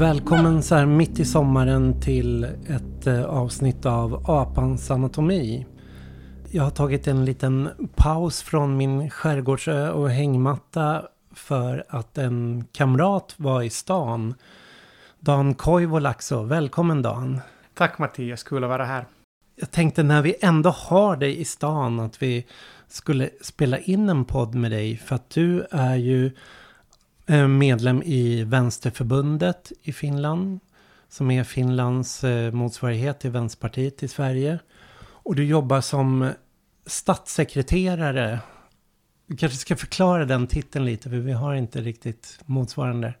Välkommen så här mitt i sommaren till ett eh, avsnitt av Apans anatomi. Jag har tagit en liten paus från min skärgårdsö och hängmatta för att en kamrat var i stan. Dan Koivolaxo, välkommen Dan. Tack Mattias, kul att vara här. Jag tänkte när vi ändå har dig i stan att vi skulle spela in en podd med dig för att du är ju Eh, medlem i Vänsterförbundet i Finland som är Finlands eh, motsvarighet till Vänsterpartiet i Sverige. Och du jobbar som statssekreterare. Du kanske ska förklara den titeln lite för vi har inte riktigt motsvarande.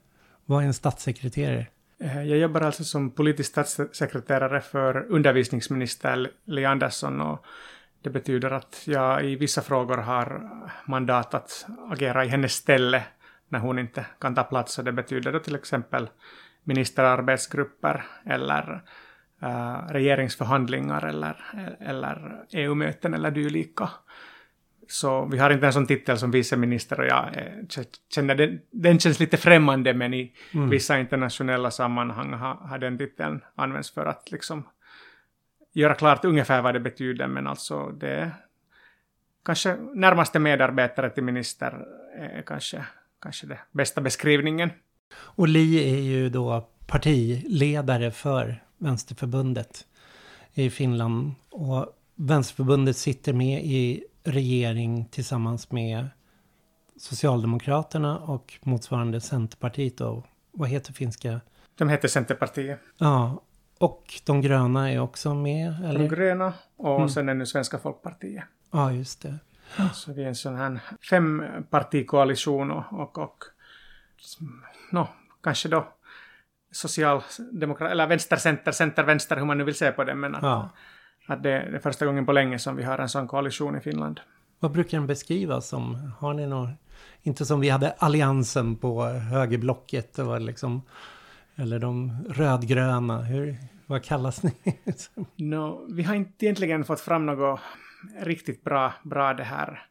Vad är en statssekreterare? Eh, jag jobbar alltså som politisk statssekreterare för undervisningsminister Li Andersson och det betyder att jag i vissa frågor har mandat att agera i hennes ställe när hon inte kan ta plats. Och det betyder då till exempel ministerarbetsgrupper eller uh, regeringsförhandlingar eller, eller EU-möten eller dylika. Så vi har inte en sån titel som viceminister och jag eh, känner den, den känns lite främmande men i mm. vissa internationella sammanhang har, har den titeln använts för att liksom göra klart ungefär vad det betyder men alltså det kanske närmaste medarbetare till minister är kanske, kanske det bästa beskrivningen. Och Li är ju då partiledare för Vänsterförbundet i Finland och Vänsterförbundet sitter med i regering tillsammans med Socialdemokraterna och motsvarande Centerpartiet och vad heter finska? De heter Centerpartiet. Ja, och de gröna är också med? Eller? De gröna och mm. sen är nu Svenska Folkpartiet. Ja, just det. Så vi är en sån här fempartikoalition och, och, och no, kanske då socialdemokrat, eller vänster, center, vänster, hur man nu vill se på det, men att, ja att det är första gången på länge som vi har en sån koalition i Finland. Vad brukar den beskrivas som? Har ni något? Inte som vi hade alliansen på högerblocket. Det var liksom, eller de rödgröna. Hur, vad kallas ni? no, vi har inte egentligen fått fram något riktigt bra, bra det här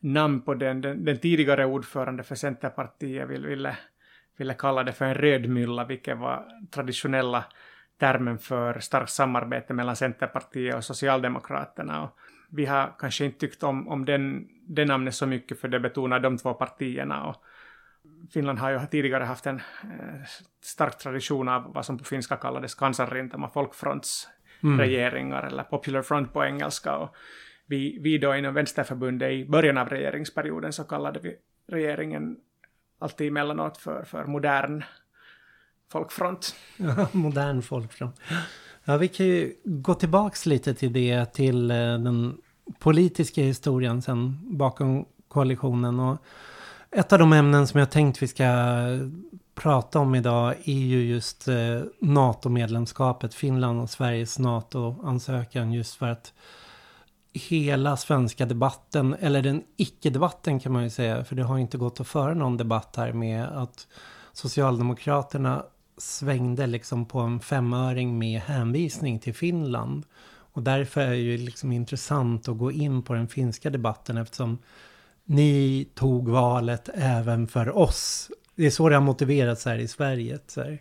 namn på den. Den, den tidigare ordförande för Centerpartiet ville, ville, ville kalla det för en rödmylla, vilket var traditionella termen för starkt samarbete mellan Centerpartiet och Socialdemokraterna. Och vi har kanske inte tyckt om, om den, det namnet så mycket för det betonar de två partierna. Och Finland har ju tidigare haft en eh, stark tradition av vad som på finska kallades kansanrintama, folkfronts mm. eller popular front på engelska. Och vi, vi då inom Vänsterförbundet i början av regeringsperioden så kallade vi regeringen alltid emellanåt för, för modern folkfront. Ja, modern folkfront. Ja, vi kan ju gå tillbaks lite till det, till eh, den politiska historien sen bakom koalitionen. Och ett av de ämnen som jag tänkt vi ska prata om idag är ju just eh, NATO-medlemskapet, Finland och Sveriges NATO-ansökan just för att hela svenska debatten, eller den icke-debatten kan man ju säga, för det har inte gått att föra någon debatt här med att Socialdemokraterna svängde liksom på en femöring med hänvisning till Finland. Och därför är det ju liksom intressant att gå in på den finska debatten eftersom ni tog valet även för oss. Det är så det har motiverats här i Sverige. Så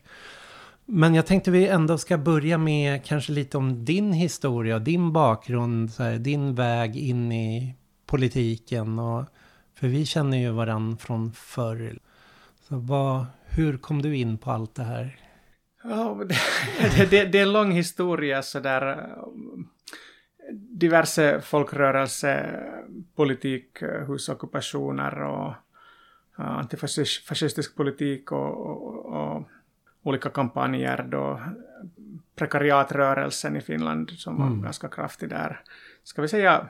Men jag tänkte vi ändå ska börja med kanske lite om din historia, din bakgrund, så här, din väg in i politiken. Och, för vi känner ju varandra från förr. Så vad, hur kom du in på allt det här? Oh, det, det, det är en lång historia sådär. Um, diverse folkrörelsepolitik, eh, husockupationer och antifascistisk politik och, och, och, olika kampanjer då prekariatrörelsen i Finland som var mm. ganska kraftig där. Ska vi säga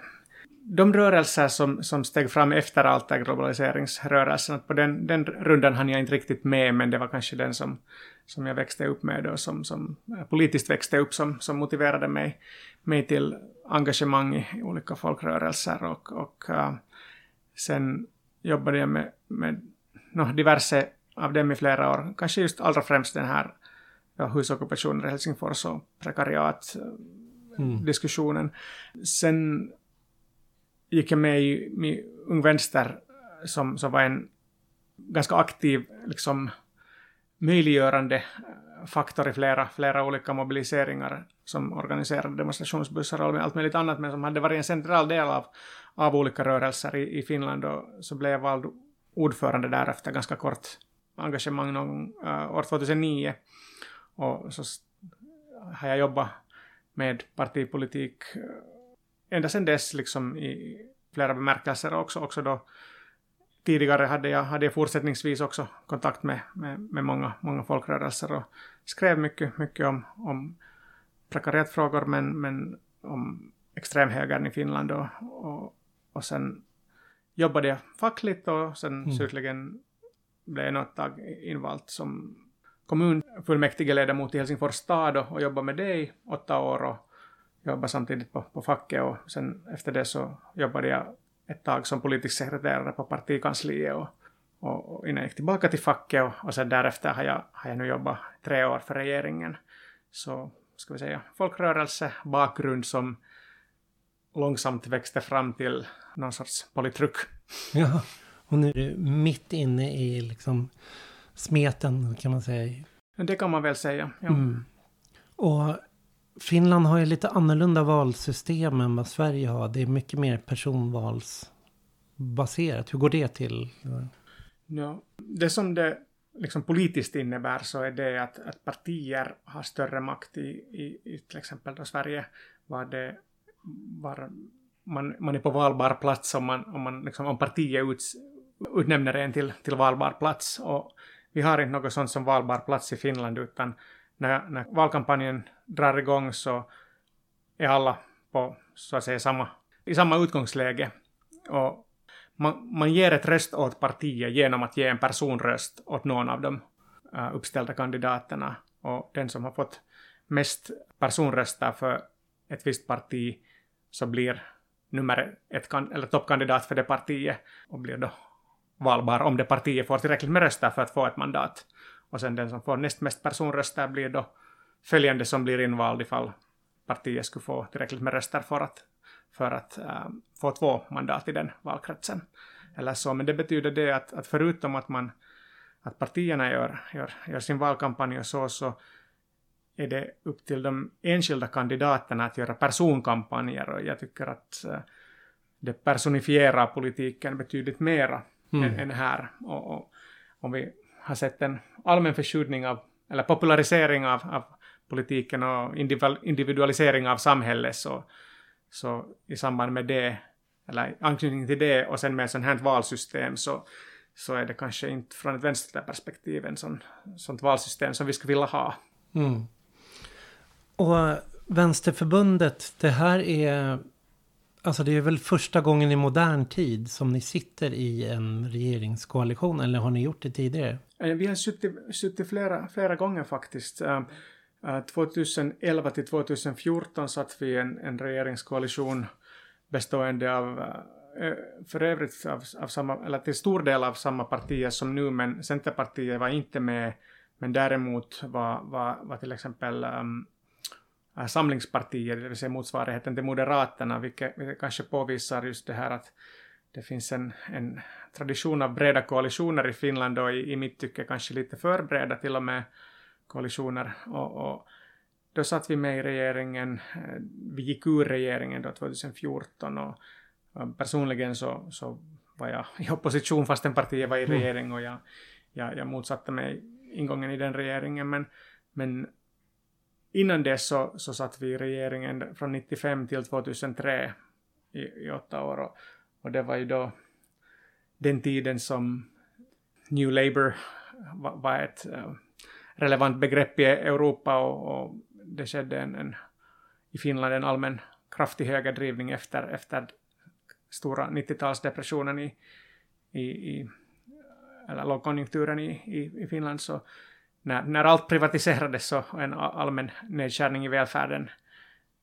de rörelser som, som steg fram efter allt det globaliseringsrörelsen, på den, den rundan hann jag inte riktigt med, men det var kanske den som, som jag växte upp med och som, som politiskt växte upp som, som motiverade mig, mig till engagemang i olika folkrörelser och, och uh, sen jobbade jag med, med no, diverse av dem i flera år, kanske just allra främst den här ja, husockupationen i Helsingfors och prekariat mm. diskussionen. Sen gick jag med i, i Ung Vänster som, som var en ganska aktiv liksom, möjliggörande faktor i flera, flera olika mobiliseringar som organiserade demonstrationsbussar och allt möjligt annat, men som hade varit en central del av, av olika rörelser i, i Finland och så blev jag vald ordförande där efter ganska kort engagemang någon, uh, år 2009. Och så har jag jobbat med partipolitik eh, ända sedan dess liksom i flera bemärkelser också, också då tidigare hade jag, hade jag fortsättningsvis också kontakt med, med, med många, många folkrörelser och skrev mycket, mycket om, om prekariatfrågor men, men om extremhögern i Finland och, och, och sen jobbade jag fackligt och sen mm. slutligen blev jag något tag invald som kommunfullmäktigeledamot i Helsingfors stad och, och jobbade med det i åtta år och jobbade samtidigt på, på facket och sen efter det så jobbade jag ett tag som politisk sekreterare på partikansliet och, och, och innan jag gick tillbaka till facket och, och sen därefter har jag, har jag nu jobbat tre år för regeringen. Så ska vi säga folkrörelsebakgrund som långsamt växte fram till någon sorts politruk. Ja, och nu är du mitt inne i liksom smeten kan man säga. Det kan man väl säga, ja. Mm. Och Finland har ju lite annorlunda valsystem än vad Sverige har. Det är mycket mer personvalsbaserat. Hur går det till? Ja, det som det liksom politiskt innebär så är det att, att partier har större makt i, i, i till exempel då Sverige var det var man, man är på valbar plats om, man, om, man, liksom, om partiet uts, utnämner en till, till valbar plats. Och vi har inte något sånt som valbar plats i Finland utan när, när valkampanjen drar igång så är alla på så att säga samma, i samma utgångsläge. Och man, man ger ett röst åt partiet genom att ge en personröst åt någon av de uh, uppställda kandidaterna. Och den som har fått mest personröster för ett visst parti så blir nummer ett eller toppkandidat för det partiet och blir då valbar om det partiet får tillräckligt med röster för att få ett mandat. Och sen den som får näst mest personröster blir då följande som blir invald ifall partiet skulle få tillräckligt med röster för att, för att äh, få två mandat i den valkretsen. Eller så, men det betyder det att, att förutom att man att partierna gör, gör, gör sin valkampanj och så, så är det upp till de enskilda kandidaterna att göra personkampanjer och jag tycker att äh, det personifierar politiken betydligt mera mm. än, här. Och, och, om vi har sett en allmän förskjutning av, eller popularisering av, av politiken och individualisering av samhället så, så i samband med det, eller anknytning till det och sen med sånt här valsystem så, så är det kanske inte från ett vänsterperspektiv en sån, sånt valsystem som vi skulle vilja ha. Mm. Och Vänsterförbundet, det här är Alltså det är väl första gången i modern tid som ni sitter i en regeringskoalition, eller har ni gjort det tidigare? Eh, vi har suttit, suttit flera, flera gånger faktiskt. Eh, eh, 2011 till 2014 satt vi i en, en regeringskoalition bestående av för övrigt av, av samma, eller till stor del av samma partier som nu, men Centerpartiet var inte med, men däremot var, var, var till exempel um, Samlingspartiet, det vill säga motsvarigheten till Moderaterna, vilket, vilket kanske påvisar just det här att det finns en, en tradition av breda koalitioner i Finland och i, i mitt tycke kanske lite för breda till och med koalitioner. Och, och då satt vi med i regeringen, eh, vi gick ur regeringen då 2014 och, och personligen så, så var jag i opposition fastän partiet var i mm. regering och jag, jag, jag motsatte mig ingången i den regeringen men, men innan dess så, så satt vi i regeringen från 95 till 2003 i, i åtta år och, och det var ju då den tiden som New Labour var, var ett eh, relevant begrepp i Europa och, och det skedde en, en, i Finland en allmän kraftig högerdrivning efter, efter stora 90-talsdepressionen i, i, i eller lågkonjunkturen i, i, i Finland. Så när, när allt privatiserades så en allmän nedskärning i välfärden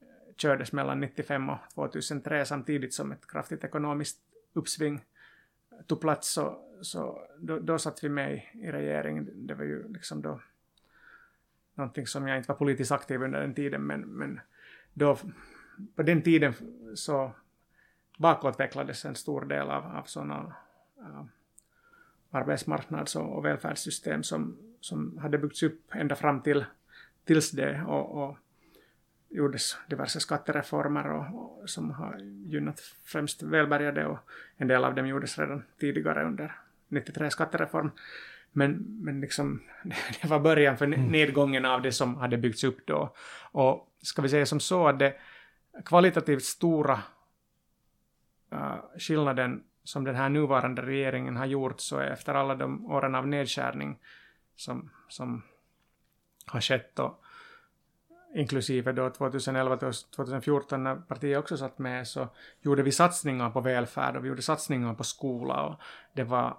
eh, kördes mellan 95 och 2003 samtidigt som ett kraftigt ekonomiskt uppsving tog plats så, så då, då satt vi med i regeringen. Det var ju liksom då någonting som jag inte var politiskt aktiv under den tiden men, men då på den tiden så bakåtveklades en stor del av, av sådana uh, arbetsmarknads och, och välfärdssystem som som hade byggts upp ända fram till tills det och, och gjordes diverse skattereformer och, och, som har gynnat främst välbärgade och en del av dem gjordes redan tidigare under 93 skattereform. Men, men liksom, det var början för mm. nedgången av det som hade byggts upp då. Och ska vi säga som så att det kvalitativt stora uh, skillnaden som den här nuvarande regeringen har gjort så är efter alla de åren av nedskärning som, som har skett och inklusive då 2011-2014 när partiet också satt med så gjorde vi satsningar på välfärd och vi gjorde satsningar på skola och det var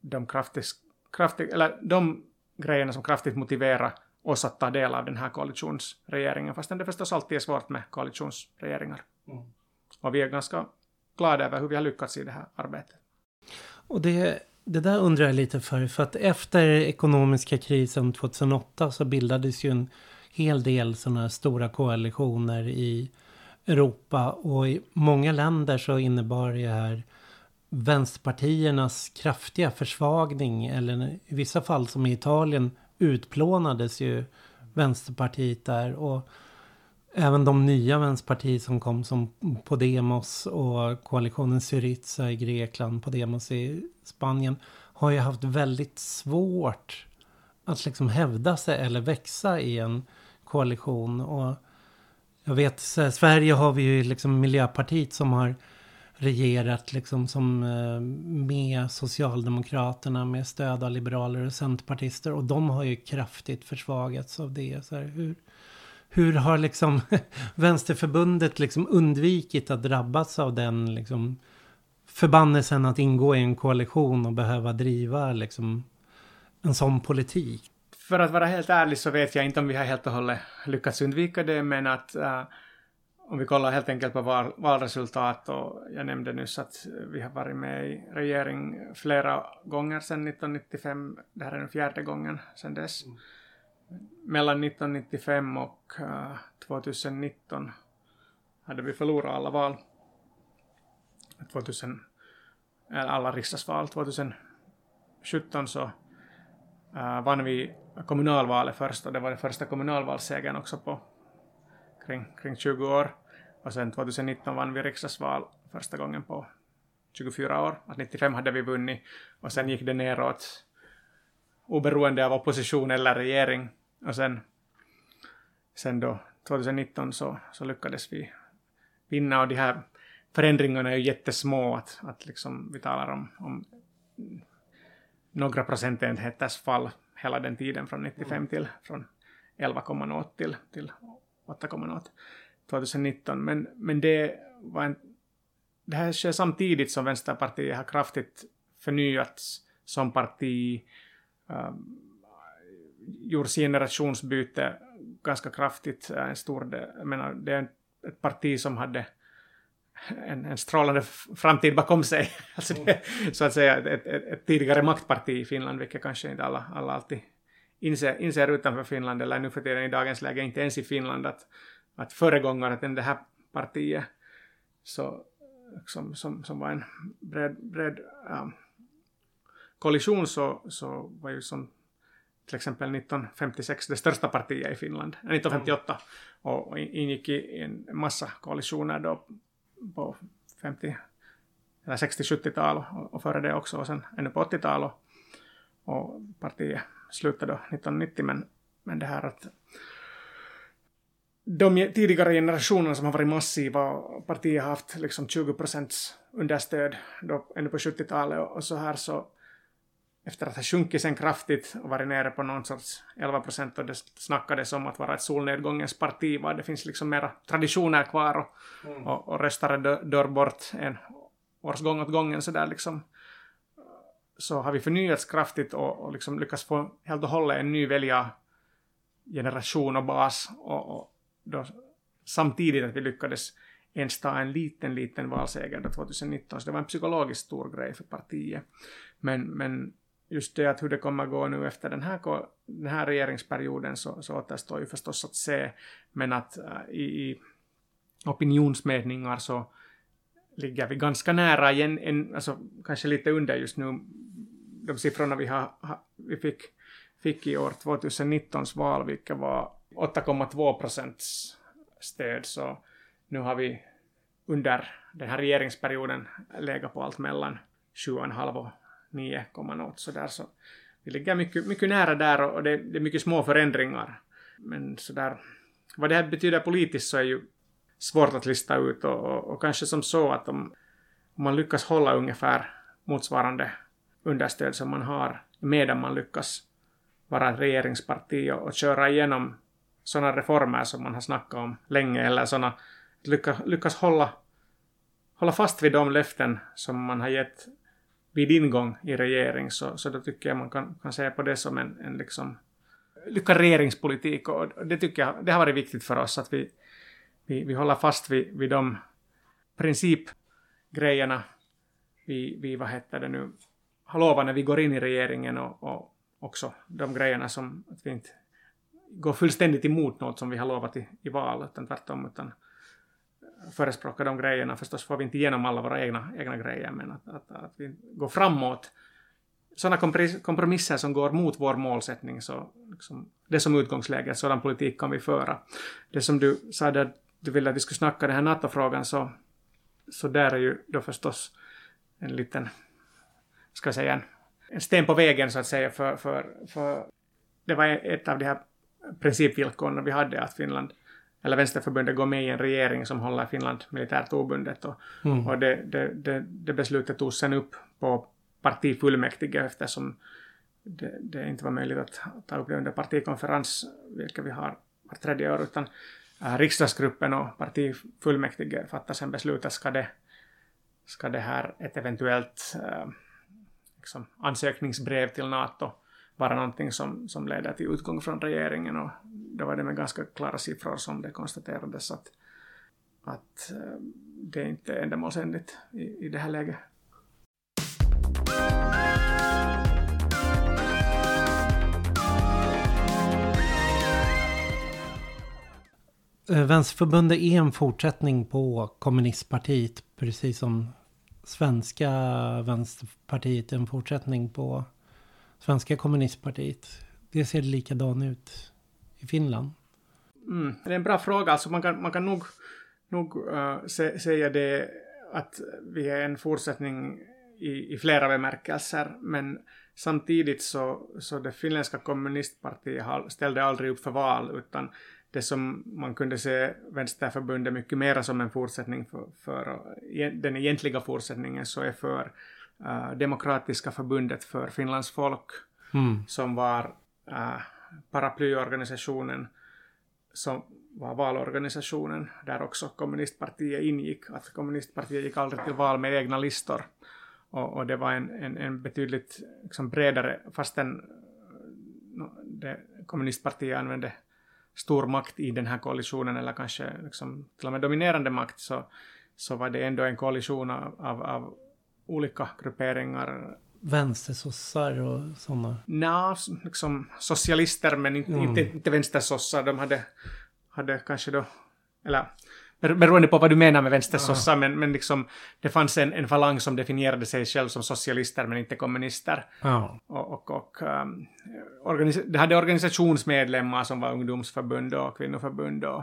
de kraftigt, kraftigt eller de grejerna som kraftigt motiverade oss att ta del av den här koalitionsregeringen, fastän det förstås alltid är svårt med koalitionsregeringar. Mm. Och vi är ganska glada över hur vi har lyckats i det här arbetet. Och det, det där undrar jag lite för, för att efter ekonomiska krisen 2008 så bildades ju en hel del sådana här stora koalitioner i Europa. Och i många länder så innebar det här vänsterpartiernas kraftiga försvagning eller i vissa fall som i Italien utplånades ju Vänsterpartiet där. Och även de nya vänsterpartier som kom som Podemos och koalitionen Syriza i Grekland, Podemos i Spanien har ju haft väldigt svårt att liksom hävda sig eller växa i en koalition. Och jag vet, Sverige har vi ju liksom Miljöpartiet som har regerat liksom som eh, med Socialdemokraterna med stöd av liberaler och centerpartister. Och de har ju kraftigt försvagats av det. Så här, hur, hur har liksom Vänsterförbundet liksom undvikit att drabbas av den liksom förbannelsen att ingå i en koalition och behöva driva liksom en sån politik? För att vara helt ärlig så vet jag inte om vi har helt och hållet lyckats undvika det, men att uh, om vi kollar helt enkelt på val, valresultat och jag nämnde nyss att vi har varit med i regering flera gånger sedan 1995. Det här är den fjärde gången sedan dess. Mm. Mellan 1995 och eh, uh, 2019 hade vi förlorat alla val. 2000, alla riksdagsval. 2017 så uh, vann vi kommunalvalet först och det var den första kommunalvalssegern också på kring, kring 20 år. Och sen 2019 vann vi riksdagsval första gången på 24 år. Att 95 hade vi vunnit och sen gick det neråt oberoende av opposition eller regering. Och sen, sen då 2019 så, så lyckades vi vinna och de här förändringarna är ju jättesmå. Att, att liksom vi talar om, om några procentenheters fall hela den tiden från 95 till från 11,0 till, till 8,0 2019. Men, men det var en, det här sker samtidigt som Vänsterpartiet har kraftigt förnyats som parti, um, gjort generationsbyte ganska kraftigt. Äh, en stor jag menar, det är ett parti som hade en, en strålande framtid bakom sig. Alltså det, så att säga ett, ett, ett, tidigare maktparti i Finland, vilket kanske inte alla, alla alltid inser, inser utanför Finland, eller nu för tiden i dagens läge inte ens i Finland, att, att föregångare till det här partiet så, som, som, som var en bred, bred ähm, um, kollision så, så var ju som till exempel 1956 det största partiet i Finland, 1958, mm. och ingick i en massa koalitioner då på 50 eller 60-70-tal och, före det också och sen ännu på 80-tal och, och partiet slutade då 1990 men, men det här att de tidigare generationerna som har varit massiva, partiet har haft liksom 20 procents understöd då, ännu på 70-talet och, och så här så efter att ha sjunkit sen kraftigt och varit nere på någon sorts 11 procent och det snackades om att vara ett solnedgångens parti, var det finns liksom mera traditioner kvar och, mm. och, och röstare dör, dör bort en årsgång åt gången så där liksom så har vi förnyats kraftigt och, och liksom lyckats få helt och hållet en ny väljargeneration och bas och, och då, samtidigt att vi lyckades ens ta en liten, liten valseger 2019, så det var en psykologiskt stor grej för partiet. Men, men just det att hur det kommer gå nu efter den här, den här regeringsperioden så, så återstår ju förstås att se, men att äh, i, i opinionsmätningar så ligger vi ganska nära igen, en, alltså kanske lite under just nu de siffrorna vi, har, vi fick fick i år 2019 val, vilket var 8,2 procents stöd. Så nu har vi under den här regeringsperioden legat på allt mellan 7,5 och 9,0 så där så vi ligger mycket, mycket nära där och det, det är mycket små förändringar. Men så där, vad det här betyder politiskt så är ju svårt att lista ut och, och, och kanske som så att om, om man lyckas hålla ungefär motsvarande understöd som man har medan man lyckas vara ett regeringsparti och, och köra igenom sådana reformer som man har snackat om länge eller sådana lyckas, lyckas hålla, hålla fast vid de löften som man har gett vid ingång i regering så, så då tycker jag man kan, kan se på det som en, en liksom lyckad regeringspolitik och det tycker jag det har varit viktigt för oss att vi, vi, vi håller fast vid, vid de principgrejerna vi, vi, vad heter det nu, har lovat när vi går in i regeringen och, och också de grejerna som att vi inte går fullständigt emot något som vi har lovat i, i val, utan tvärtom, utan förespråka de grejerna. Förstås får vi inte igenom alla våra egna, egna grejer, men att, att, att vi går framåt. Sådana kompromisser som går mot vår målsättning, så liksom, det som utgångsläge, sådan politik kan vi föra. Det som du sa där, du ville att vi skulle snacka den här NATO-frågan, så, så där är ju då förstås en liten, ska jag säga, en, en sten på vägen så att säga, för, för, för det var ett av de här principvillkoren vi hade, att Finland eller Vänsterförbundet går med i en regering som håller Finland militärt obundet. Och, mm. och det, det, det, det beslutet togs sen upp på partifullmäktige eftersom det, det, inte var möjligt att ta upp det under partikonferens, vilket vi har vart tredje år, utan äh, riksdagsgruppen och partifullmäktige fattar sen beslutet ska det, ska det här ett eventuellt äh, liksom ansökningsbrev till NATO vara någonting som, som leder till utgång från regeringen och då var det med ganska klara siffror som det konstaterades att, att eh, det inte är ändamålsenligt i, i det här läget. Eh, Vänsterförbundet är en fortsättning på kommunistpartiet, precis som svenska Vänsterpartiet är en fortsättning på svenska kommunistpartiet. Det ser likadant ut i Finland. Mm, det är en bra fråga. Alltså man, kan, man kan nog, nog uh, se, säga det att vi är en fortsättning i, i flera bemärkelser. Men samtidigt så, så det finländska kommunistpartiet ställde aldrig upp för val utan det som man kunde se Vänsterförbundet mycket mer som en fortsättning för, för eh, den egentliga fortsättningen så är för uh, Demokratiska förbundet för Finlands folk mm. som var uh, paraplyorganisationen som var valorganisationen där också kommunistpartiet ingick. Att kommunistpartiet gick aldrig till val med egna listor. Och, och det var en, en, en betydligt liksom bredare, fastän det, kommunistpartiet använde stor makt i den här koalitionen eller kanske liksom till och med dominerande makt så, så var det ändå en koalition av, av, av olika grupperingar vänstersossar och sådana? Nja, liksom socialister men inte, mm. inte, inte vänstersossar. De hade, hade kanske då, eller beroende på vad du menar med vänstersossar, ja. men, men liksom, det fanns en, en falang som definierade sig själv som socialister men inte kommunister. Ja. Och, och, och um, organis det hade organisationsmedlemmar som var ungdomsförbund och kvinnoförbund och,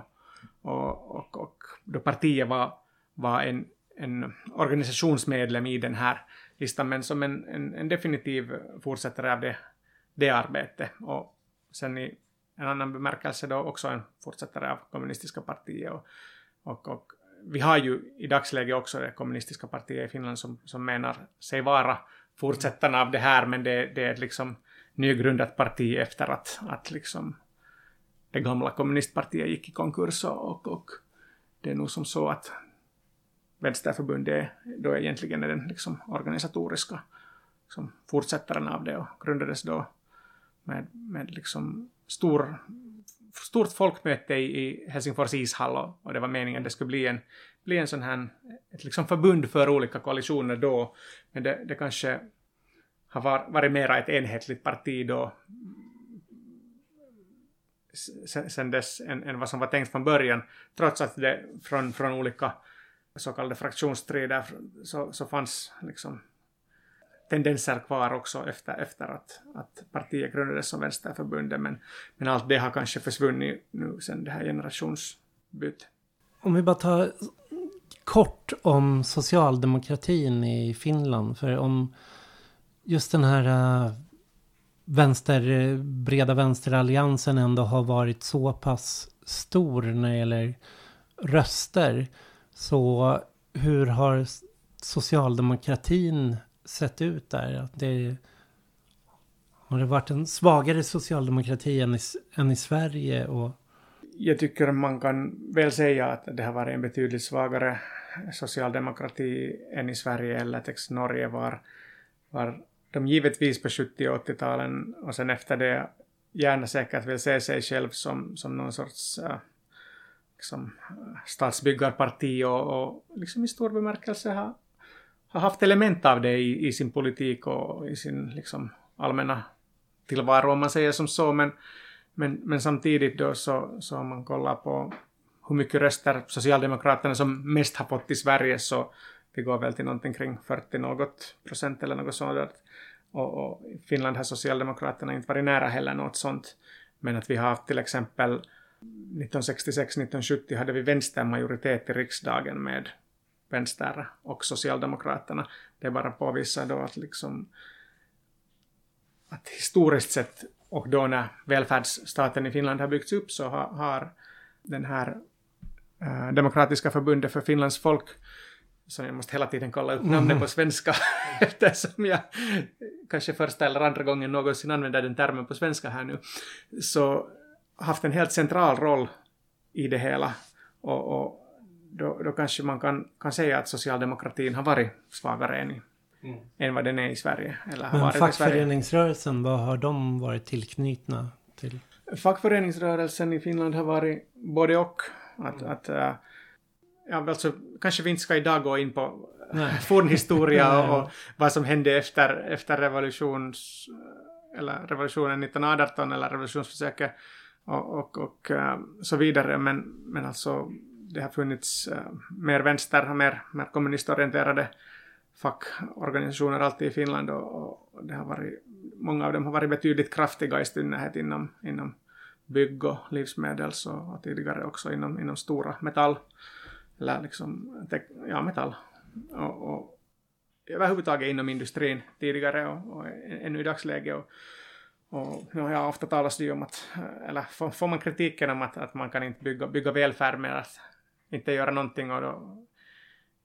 och, och, och då partiet var, var en, en organisationsmedlem i den här listan, men som en, en, en definitiv fortsättare av det, det arbetet. Och sen i en annan bemärkelse då också en fortsättare av kommunistiska partiet. Och, och, och vi har ju i dagsläget också det kommunistiska partiet i Finland som, som menar sig vara fortsättarna av det här, men det, det är ett liksom nygrundat parti efter att, att liksom det gamla kommunistpartiet gick i konkurs och, och det är nog som så att Vänsterförbundet då egentligen är den liksom organisatoriska liksom fortsättaren av det och grundades då med, med liksom stor, stort folkmöte i, i Helsingfors ishall och, och, det var meningen att det skulle bli en, bli en sån här, ett liksom förbund för olika koalitioner då, men det, det kanske har var, varit mera ett enhetligt parti då sen, sen dess än, än vad som var tänkt från början, trots att det från, från olika så kallade fraktionsstrider så, så fanns liksom tendenser kvar också efter, efter att, att partiet grundades som Vänsterförbundet, men, men allt det har kanske försvunnit nu sen det här generationsbytet. Om vi bara tar kort om socialdemokratin i Finland, för om just den här äh, vänster, breda vänsteralliansen ändå har varit så pass stor när det gäller röster, så hur har socialdemokratin sett ut där? Att det, har det varit en svagare socialdemokrati än i, än i Sverige? Och... Jag tycker man kan väl säga att det har varit en betydligt svagare socialdemokrati än i Sverige eller till Norge var, var de givetvis på 70 och 80-talen och sen efter det gärna säkert vill se sig själv som, som någon sorts uh, liksom, eh, statsbyggarparti och, och liksom i stor bemärkelse har, har haft element av det i, i sin politik och i sin liksom, allmänna tillvaro om man säger som så. Men, men, men samtidigt då så, så om man kollar på hur mycket röster Socialdemokraterna som mest har fått i Sverige så det går väl till någonting kring 40 något procent eller något sådant. Och, och i Finland har Socialdemokraterna inte varit nära heller något sånt. Men att vi har haft till exempel 1966-1970 hade vi vänstermajoritet i riksdagen med vänster och Socialdemokraterna. Det bara påvisar då att liksom att historiskt sett och då när välfärdsstaten i Finland har byggts upp så har, har den här äh, Demokratiska förbundet för Finlands folk så jag måste hela tiden kolla upp namnet mm. på svenska eftersom jag kanske första eller andra gången någonsin använder den termen på svenska här nu. Så haft en helt central roll i det hela. Och, och då, då, kanske man kan, kan säga att socialdemokratin har varit svagare än, mm. än vad den är i Sverige. Eller Men fackföreningsrörelsen, vad har de varit tillknutna till? Fackföreningsrörelsen i Finland har varit både och. Att, mm. att, äh, ja, alltså, kanske vi inte ska idag gå in på fornhistoria och, och vad som hände efter, efter revolutions, eller revolutionen 1918 eller revolutionsförsöket och, och, och uh, så vidare. Men, men alltså det har funnits uh, mer vänster, mer, mer kommunistorienterade fackorganisationer alltid i Finland och, och, det har varit, många av dem har varit betydligt kraftiga i synnerhet inom, inom bygg och livsmedels och, och tidigare också inom, inom stora metall, eller liksom, ja metall och, och överhuvudtaget inom industrin tidigare och, och ännu i dagsläget. Och, och nu har jag ofta talat om att, eller får, man kritiken om att, att man kan inte bygga, bygga välfärd med att inte göra någonting och då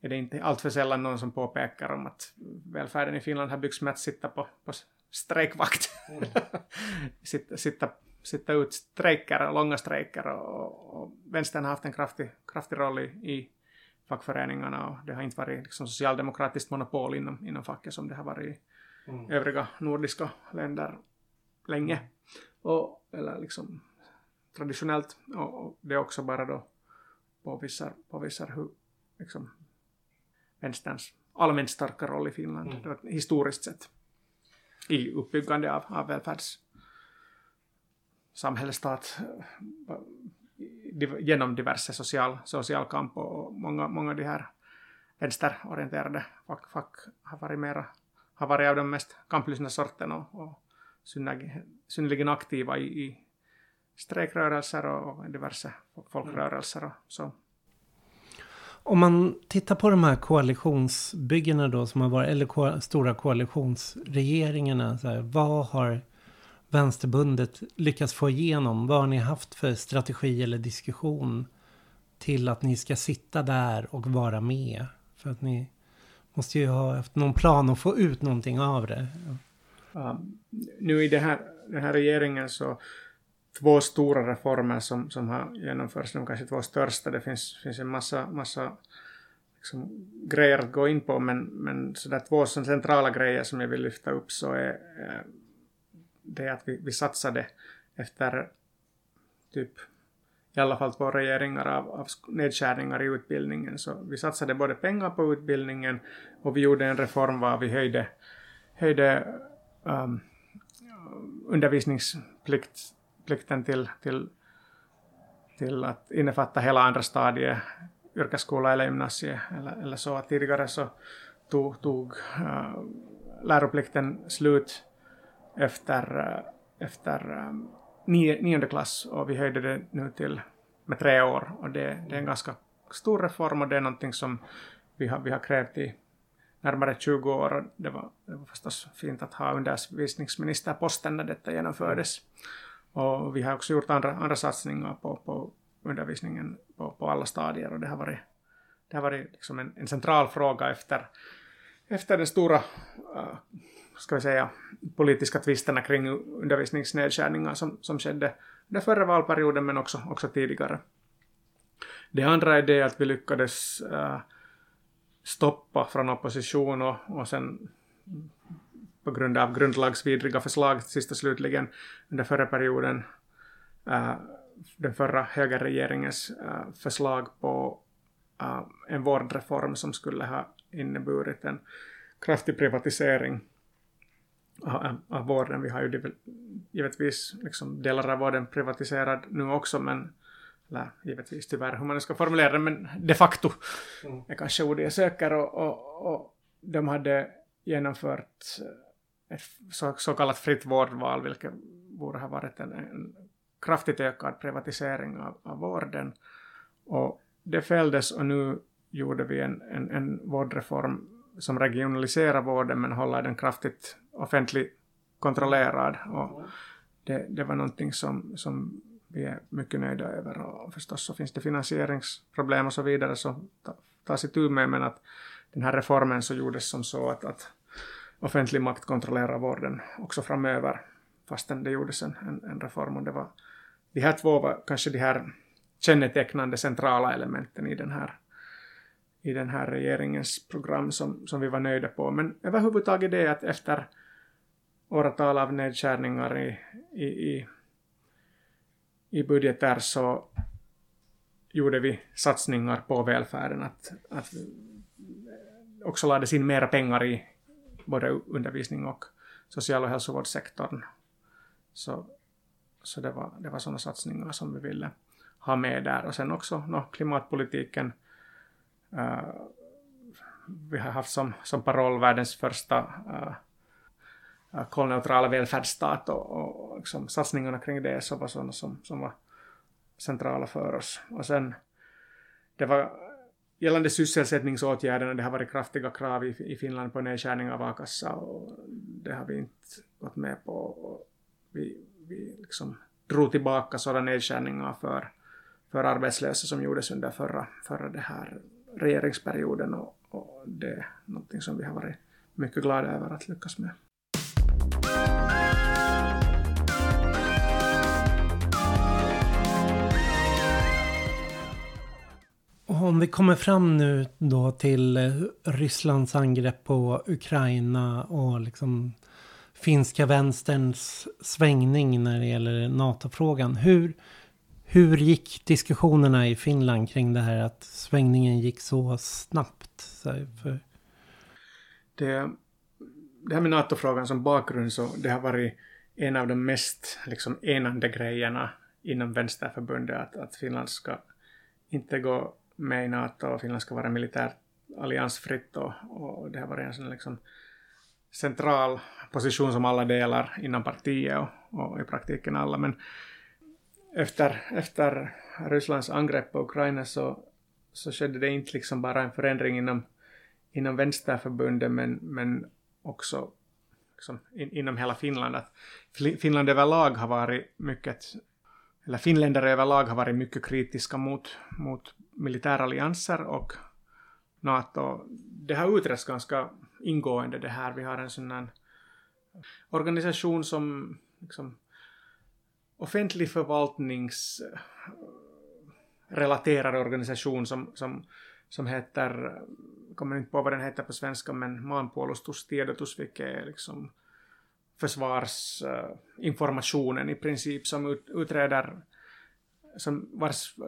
är det inte alltför sällan någon som påpekar om att välfärden i Finland har byggts med att sitta på, på strejkvakt. Mm. sitta, sitta, sitta ut strejker, långa strejker och, och vänstern har haft en kraftig, kraftig roll i, i fackföreningarna och det har inte varit liksom socialdemokratiskt monopol inom, inom facket som det har varit i mm. övriga nordiska länder länge. Och, eller liksom traditionellt. Och, det är också bara då påvisar, påvisar hur liksom, vänsterns allmänt starka roll i Finland mm. historiskt sett i uppbyggande av, av välfärds samhällsstat genom diverse social, social kamp och många, många av de här vänsterorienterade fack, fack har varit mera, har varit av de mest kamplystna sorten och, och synnerligen aktiva i, i strejkrörelser och diverse folkrörelser och så. Om man tittar på de här koalitionsbyggena då som har varit, eller ko stora koalitionsregeringarna, så här, vad har Vänsterbundet lyckats få igenom? Vad har ni haft för strategi eller diskussion till att ni ska sitta där och vara med? För att ni måste ju ha haft någon plan att få ut någonting av det. Um, nu i det här, den här regeringen så två stora reformer som, som har genomförts, de kanske två största, det finns, finns en massa, massa liksom, grejer att gå in på, men, men sådär två centrala grejer som jag vill lyfta upp så är, eh, är det att vi, vi satsade efter typ i alla fall två regeringar av, av nedskärningar i utbildningen. Så vi satsade både pengar på utbildningen och vi gjorde en reform var vi höjde, höjde Ehm, um, undervisningsplikten till, till, till att innefatta hela andra stadiet, yrkesskola eller gymnasie. eller, eller så. Tidigare så tog, tog uh, läroplikten slut efter, eh, efter eh, nionde klass och vi höjde det nu till med tre år och det, det är en ganska stor reform och det är någonting som vi har, vi har krävt i närmare 20 år och det var, det var förstås fint att ha undervisningsministerposten när detta genomfördes. Och vi har också gjort andra, andra satsningar på, på undervisningen på, på alla stadier och det har varit, det har varit liksom en, en central fråga efter, efter den stora äh, ska vi säga, politiska tvisterna kring undervisningsnedskärningar som, som skedde under förra valperioden men också, också tidigare. Det andra är det att vi lyckades äh, stoppa från opposition och, och sen på grund av grundlagsvidriga förslag sist och slutligen under förra perioden äh, den förra högerregeringens äh, förslag på äh, en vårdreform som skulle ha inneburit en kraftig privatisering av, av vården. Vi har ju givetvis liksom delar av vården privatiserad nu också men eller givetvis tyvärr hur man ska formulera det, men de facto mm. är kanske ordet jag söker och, och, och de hade genomfört ett så, så kallat fritt vårdval, vilket borde ha varit en, en kraftigt ökad privatisering av, av vården. Och det fälldes och nu gjorde vi en, en, en vårdreform som regionaliserar vården men håller den kraftigt offentligt kontrollerad. Och det, det var någonting som, som vi är mycket nöjda över och förstås så finns det finansieringsproblem och så vidare som tas itu med men att den här reformen så gjordes som så att, att offentlig makt kontrollerar vården också framöver fastän det gjordes en, en, en reform och det var de här två var kanske de här kännetecknande centrala elementen i den här i den här regeringens program som, som vi var nöjda på. Men överhuvudtaget det att efter åratal av nedskärningar i, i, i i budgeter så gjorde vi satsningar på välfärden, att, att eh, också lades in mera pengar i både undervisning och social och hälsovårdssektorn. Så, så det var, det var sådana satsningar som vi ville ha med där. Och sen också no, klimatpolitiken. Uh, vi har haft som, som paroll världens första uh, kolneutrala välfärdsstat och, och liksom satsningarna kring det så var sådana som, som var centrala för oss. Och sen, det var gällande sysselsättningsåtgärderna, det har varit kraftiga krav i, i Finland på nedskärning av a-kassa och det har vi inte gått med på. Och vi, vi liksom drog tillbaka sådana nedskärningar för, för arbetslösa som gjordes under förra, förra det här regeringsperioden och, och det är någonting som vi har varit mycket glada över att lyckas med. Om vi kommer fram nu då till eh, Rysslands angrepp på Ukraina och liksom finska vänsterns svängning när det gäller NATO-frågan. Hur, hur gick diskussionerna i Finland kring det här att svängningen gick så snabbt? För... det, det här med NATO-frågan som bakgrund så det har varit en av de mest liksom, enande grejerna inom Vänsterförbundet att, att Finland ska inte gå med i NATO och Finland ska vara militärt alliansfritt och, och det har varit en sån liksom central position som alla delar inom partiet och, och i praktiken alla. Men efter, efter Rysslands angrepp på Ukraina så, så skedde det inte liksom bara en förändring inom, inom vänsterförbundet men, men också liksom in, inom hela Finland. Att Finland överlag har varit mycket, eller finländare överlag har varit mycket kritiska mot, mot militärallianser och NATO. Det har utretts ganska ingående det här. Vi har en sån här organisation som liksom, offentlig förvaltningsrelaterad eh, organisation som, som, som heter, kommer inte på vad den heter på svenska, men maanpuolustustiedotus, vilket är liksom försvarsinformationen eh, i princip som utreder, som vars eh,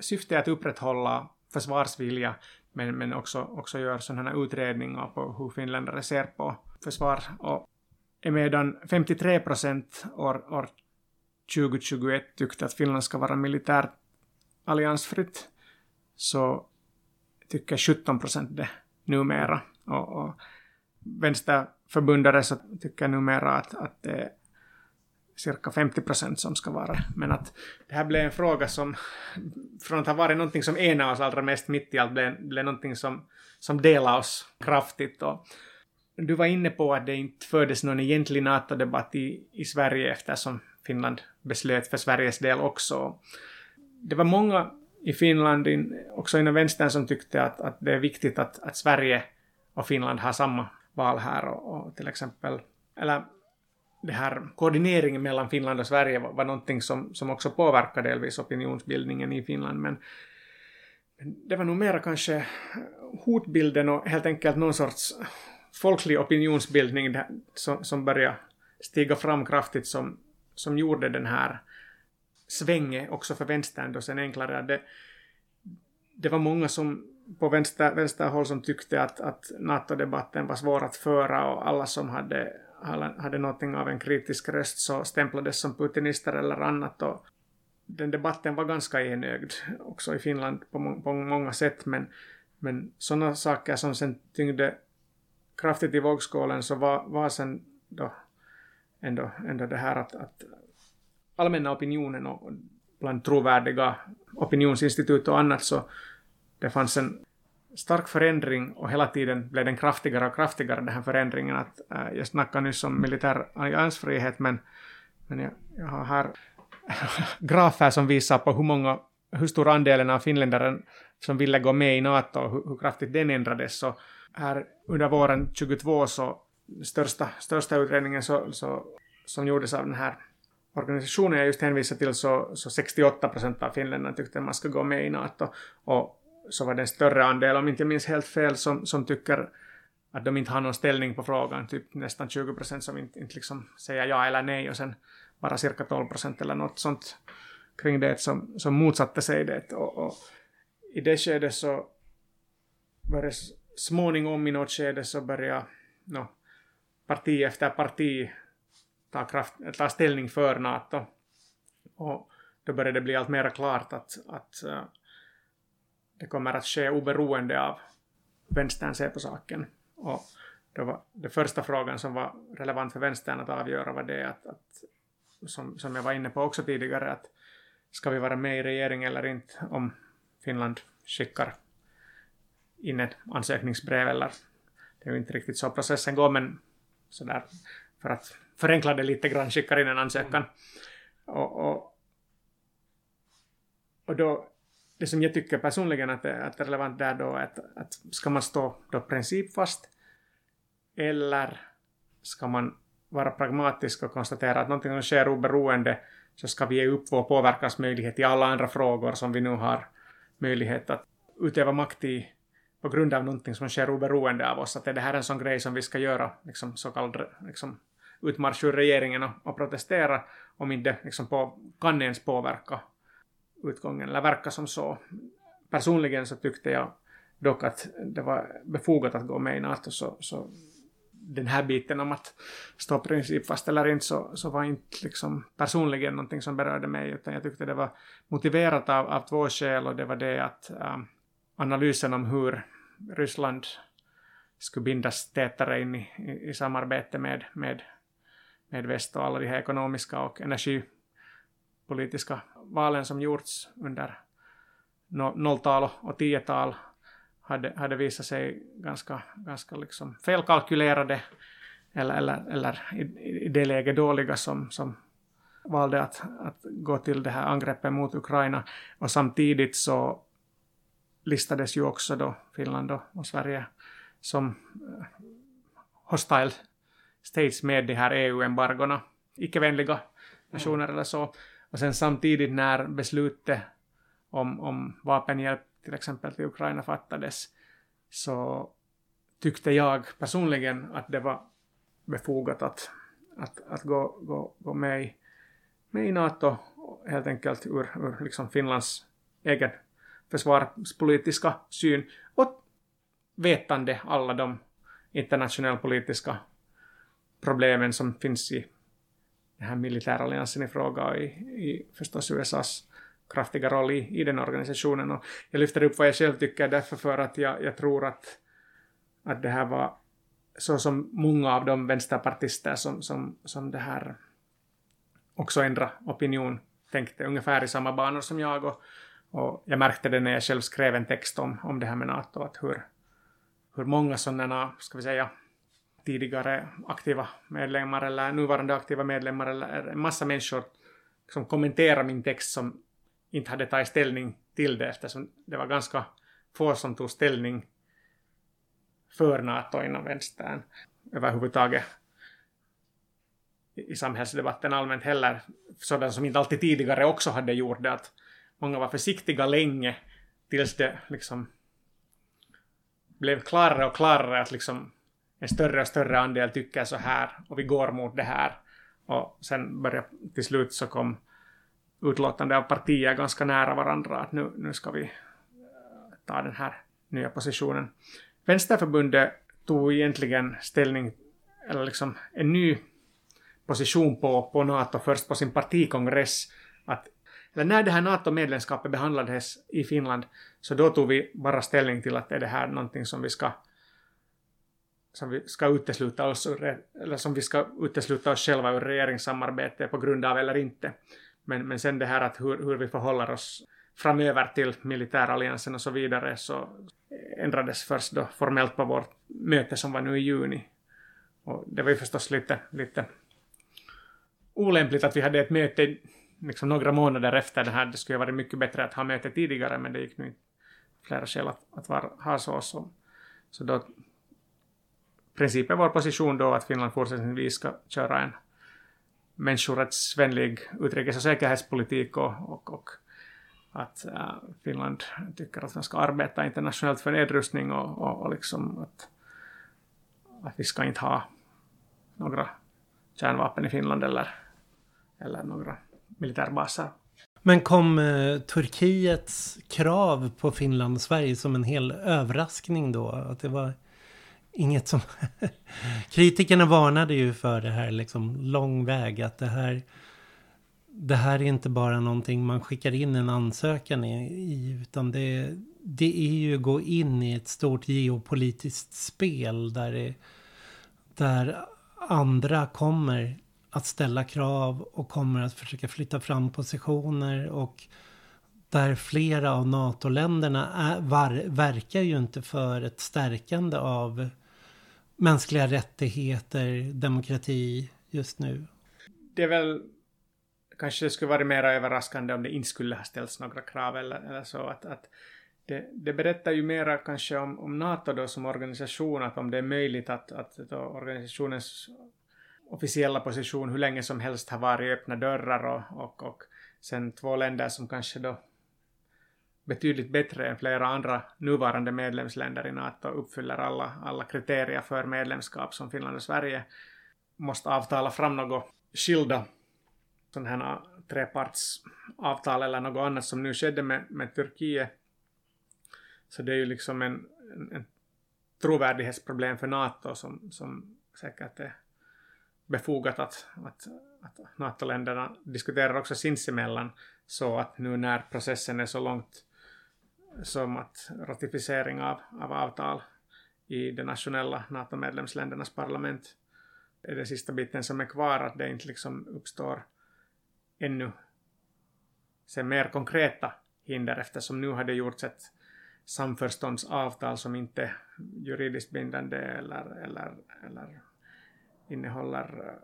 syfte är att upprätthålla försvarsvilja men, men också, också gör sådana här utredningar på hur finländare ser på försvar. Och medan 53 procent år, år 2021 tyckte att Finland ska vara militärt alliansfritt så tycker 17 procent det numera. Och, och vänsterförbundare så tycker numera att, att det är cirka 50 procent som ska vara. Men att det här blev en fråga som från att ha varit någonting som enar oss allra mest mitt i allt blev, blev någonting som, som delar oss kraftigt. Och du var inne på att det inte fördes någon egentlig NATO-debatt i, i Sverige eftersom Finland beslöt för Sveriges del också. Det var många i Finland, också inom vänstern, som tyckte att, att det är viktigt att, att Sverige och Finland har samma val här och, och till exempel, eller det här koordineringen mellan Finland och Sverige var, var någonting som, som också påverkar delvis opinionsbildningen i Finland. Men, men det var nog mera kanske hotbilden och helt enkelt någon sorts folklig opinionsbildning som, som började stiga fram kraftigt som, som gjorde den här svängen också för vänstern då sen enklare. Det, det var många som på vänster, vänsterhåll som tyckte att, att NATO-debatten var svår att föra och alla som hade hade någonting av en kritisk röst så stämplades som putinister eller annat. Och den debatten var ganska enögd också i Finland på, på många sätt men, men sådana saker som sen tyngde kraftigt i vågskålen så var, var sen då ändå, ändå det här att, att allmänna opinionen och bland trovärdiga opinionsinstitut och annat så det fanns en stark förändring och hela tiden blev den kraftigare och kraftigare den här förändringen. Att, äh, jag snackade nyss om militär alliansfrihet men, men jag, jag har här grafer som visar på hur många hur stor andelen av finländare som ville gå med i NATO och hur, hur kraftigt den ändrades. Så här under våren 22 så största, största utredningen så, så, som gjordes av den här organisationen jag just hänvisade till så, så 68 procent av finländarna tyckte att man ska gå med i NATO och så var det en större andel, om inte jag minns helt fel, som, som tycker att de inte har någon ställning på frågan, typ nästan 20 procent som inte, inte liksom säger ja eller nej och sen bara cirka 12 procent eller något sånt kring det som, som motsatte sig det. Och, och i det skedet så började småningom i något skede så började no, parti efter parti ta, kraft, ta ställning för NATO. Och då började det bli allt mer klart att, att uh, kommer att ske oberoende av vänstern ser på saken. Och det var den första frågan som var relevant för vänstern att avgöra var det att, att som, som jag var inne på också tidigare, att ska vi vara med i regering eller inte om Finland skickar in ett ansökningsbrev eller det är ju inte riktigt så processen går men sådär för att förenkla det lite grann skickar in en ansökan. Och, och, och då det som jag tycker personligen att, att är relevant där då är att, att ska man stå då principfast eller ska man vara pragmatisk och konstatera att någonting som sker oberoende så ska vi ge upp vår påverkansmöjlighet i alla andra frågor som vi nu har möjlighet att utöva makt i på grund av någonting som sker oberoende av oss. Att är det här en sån grej som vi ska göra, liksom så kallad liksom, utmarsch ur regeringen och, och protestera om inte liksom på, kan ens påverka utgången, eller verkar som så. Personligen så tyckte jag dock att det var befogat att gå med i NATO, så, så den här biten om att stå principfast eller inte så, så var inte liksom personligen någonting som berörde mig, utan jag tyckte det var motiverat av, av två skäl och det var det att um, analysen om hur Ryssland skulle bindas tätare in i, i, i samarbete med, med, med väst och alla de här ekonomiska och energi energipolitiska valen som gjorts under nolltal och tiotal hade, hade visat sig ganska, ganska liksom felkalkylerade eller, eller, eller i, i det läget dåliga som, som valde att, att gå till det här angreppet mot Ukraina. Och samtidigt så listades ju också då Finland och Sverige som eh, hostile states med de här EU-embargona, icke-vänliga nationer mm. eller så. Och sen samtidigt när beslutet om, om vapenhjälp till exempel till Ukraina fattades så tyckte jag personligen att det var befogat att, att, att gå, gå, gå med, i, med i NATO helt enkelt ur, ur liksom Finlands egen försvarspolitiska syn och vetande alla de internationella politiska problemen som finns i den här militäralliansen i fråga och i, i förstås USAs kraftiga roll i, i den organisationen. Och jag lyfter upp vad jag själv tycker därför för att jag, jag tror att, att det här var så som många av de vänsterpartister som, som, som det här också ändra opinion tänkte ungefär i samma banor som jag och, och jag märkte det när jag själv skrev en text om, om det här med NATO, att hur, hur många sådana, ska vi säga, tidigare aktiva medlemmar eller nuvarande aktiva medlemmar eller en massa människor som kommenterar min text som inte hade tagit ställning till det eftersom det var ganska få som tog ställning för NATO inom vänstern överhuvudtaget i samhällsdebatten allmänt heller, sådant som inte alltid tidigare också hade gjort det, att många var försiktiga länge tills det liksom blev klarare och klarare att liksom en större och större andel tycker så här och vi går mot det här. Och sen började till slut så kom utlåtande av partier ganska nära varandra att nu, nu ska vi eh, ta den här nya positionen. Vänsterförbundet tog egentligen ställning, eller liksom en ny position på, på NATO först på sin partikongress. Att, eller när det här NATO-medlemskapet behandlades i Finland, så då tog vi bara ställning till att är det här någonting som vi ska som vi ska utesluta oss ur, eller som vi ska utesluta oss själva ur regeringssamarbete på grund av eller inte. Men, men sen det här att hur, hur vi förhåller oss framöver till militäralliansen och så vidare så ändrades först då formellt på vårt möte som var nu i juni. Och det var ju förstås lite, lite olämpligt att vi hade ett möte liksom några månader efter det här. Det skulle ha varit mycket bättre att ha möte tidigare, men det gick nu flera skäl att, att var, ha så. Så, så då principen vår position då att Finland fortsättningsvis ska köra en människorättsvänlig utrikes och säkerhetspolitik och, och, och att äh, Finland tycker att man ska arbeta internationellt för nedrustning och, och, och liksom att, att vi ska inte ha några kärnvapen i Finland eller eller några militärbaser. Men kom eh, Turkiets krav på Finland och Sverige som en hel överraskning då? Att det var inget som... Kritikerna varnade ju för det här liksom lång väg. Att det här, det här är inte bara någonting man skickar in en ansökan i. Utan det, det är ju att gå in i ett stort geopolitiskt spel. Där, det, där andra kommer att ställa krav och kommer att försöka flytta fram positioner och där flera av NATO-länderna verkar ju inte för ett stärkande av mänskliga rättigheter, demokrati just nu. Det är väl kanske det skulle varit mer överraskande om det inte skulle ha ställts några krav eller, eller så att, att det, det, berättar ju mera kanske om, om NATO då som organisation, att om det är möjligt att, att organisationens officiella position hur länge som helst har varit öppna dörrar och, och, och sen två länder som kanske då betydligt bättre än flera andra nuvarande medlemsländer i NATO uppfyller alla, alla kriterier för medlemskap som Finland och Sverige måste avtala fram något skilda sådana här trepartsavtal eller något annat som nu skedde med, med Turkiet. Så det är ju liksom en, en, en trovärdighetsproblem för NATO som, som säkert är befogat att, att, att NATO-länderna diskuterar också sinsemellan så att nu när processen är så långt som att ratificering av, av avtal i de nationella NATO-medlemsländernas parlament är den sista biten som är kvar, att det inte liksom uppstår ännu sen mer konkreta hinder eftersom nu har det gjorts ett samförståndsavtal som inte är juridiskt bindande eller, eller, eller innehåller eh,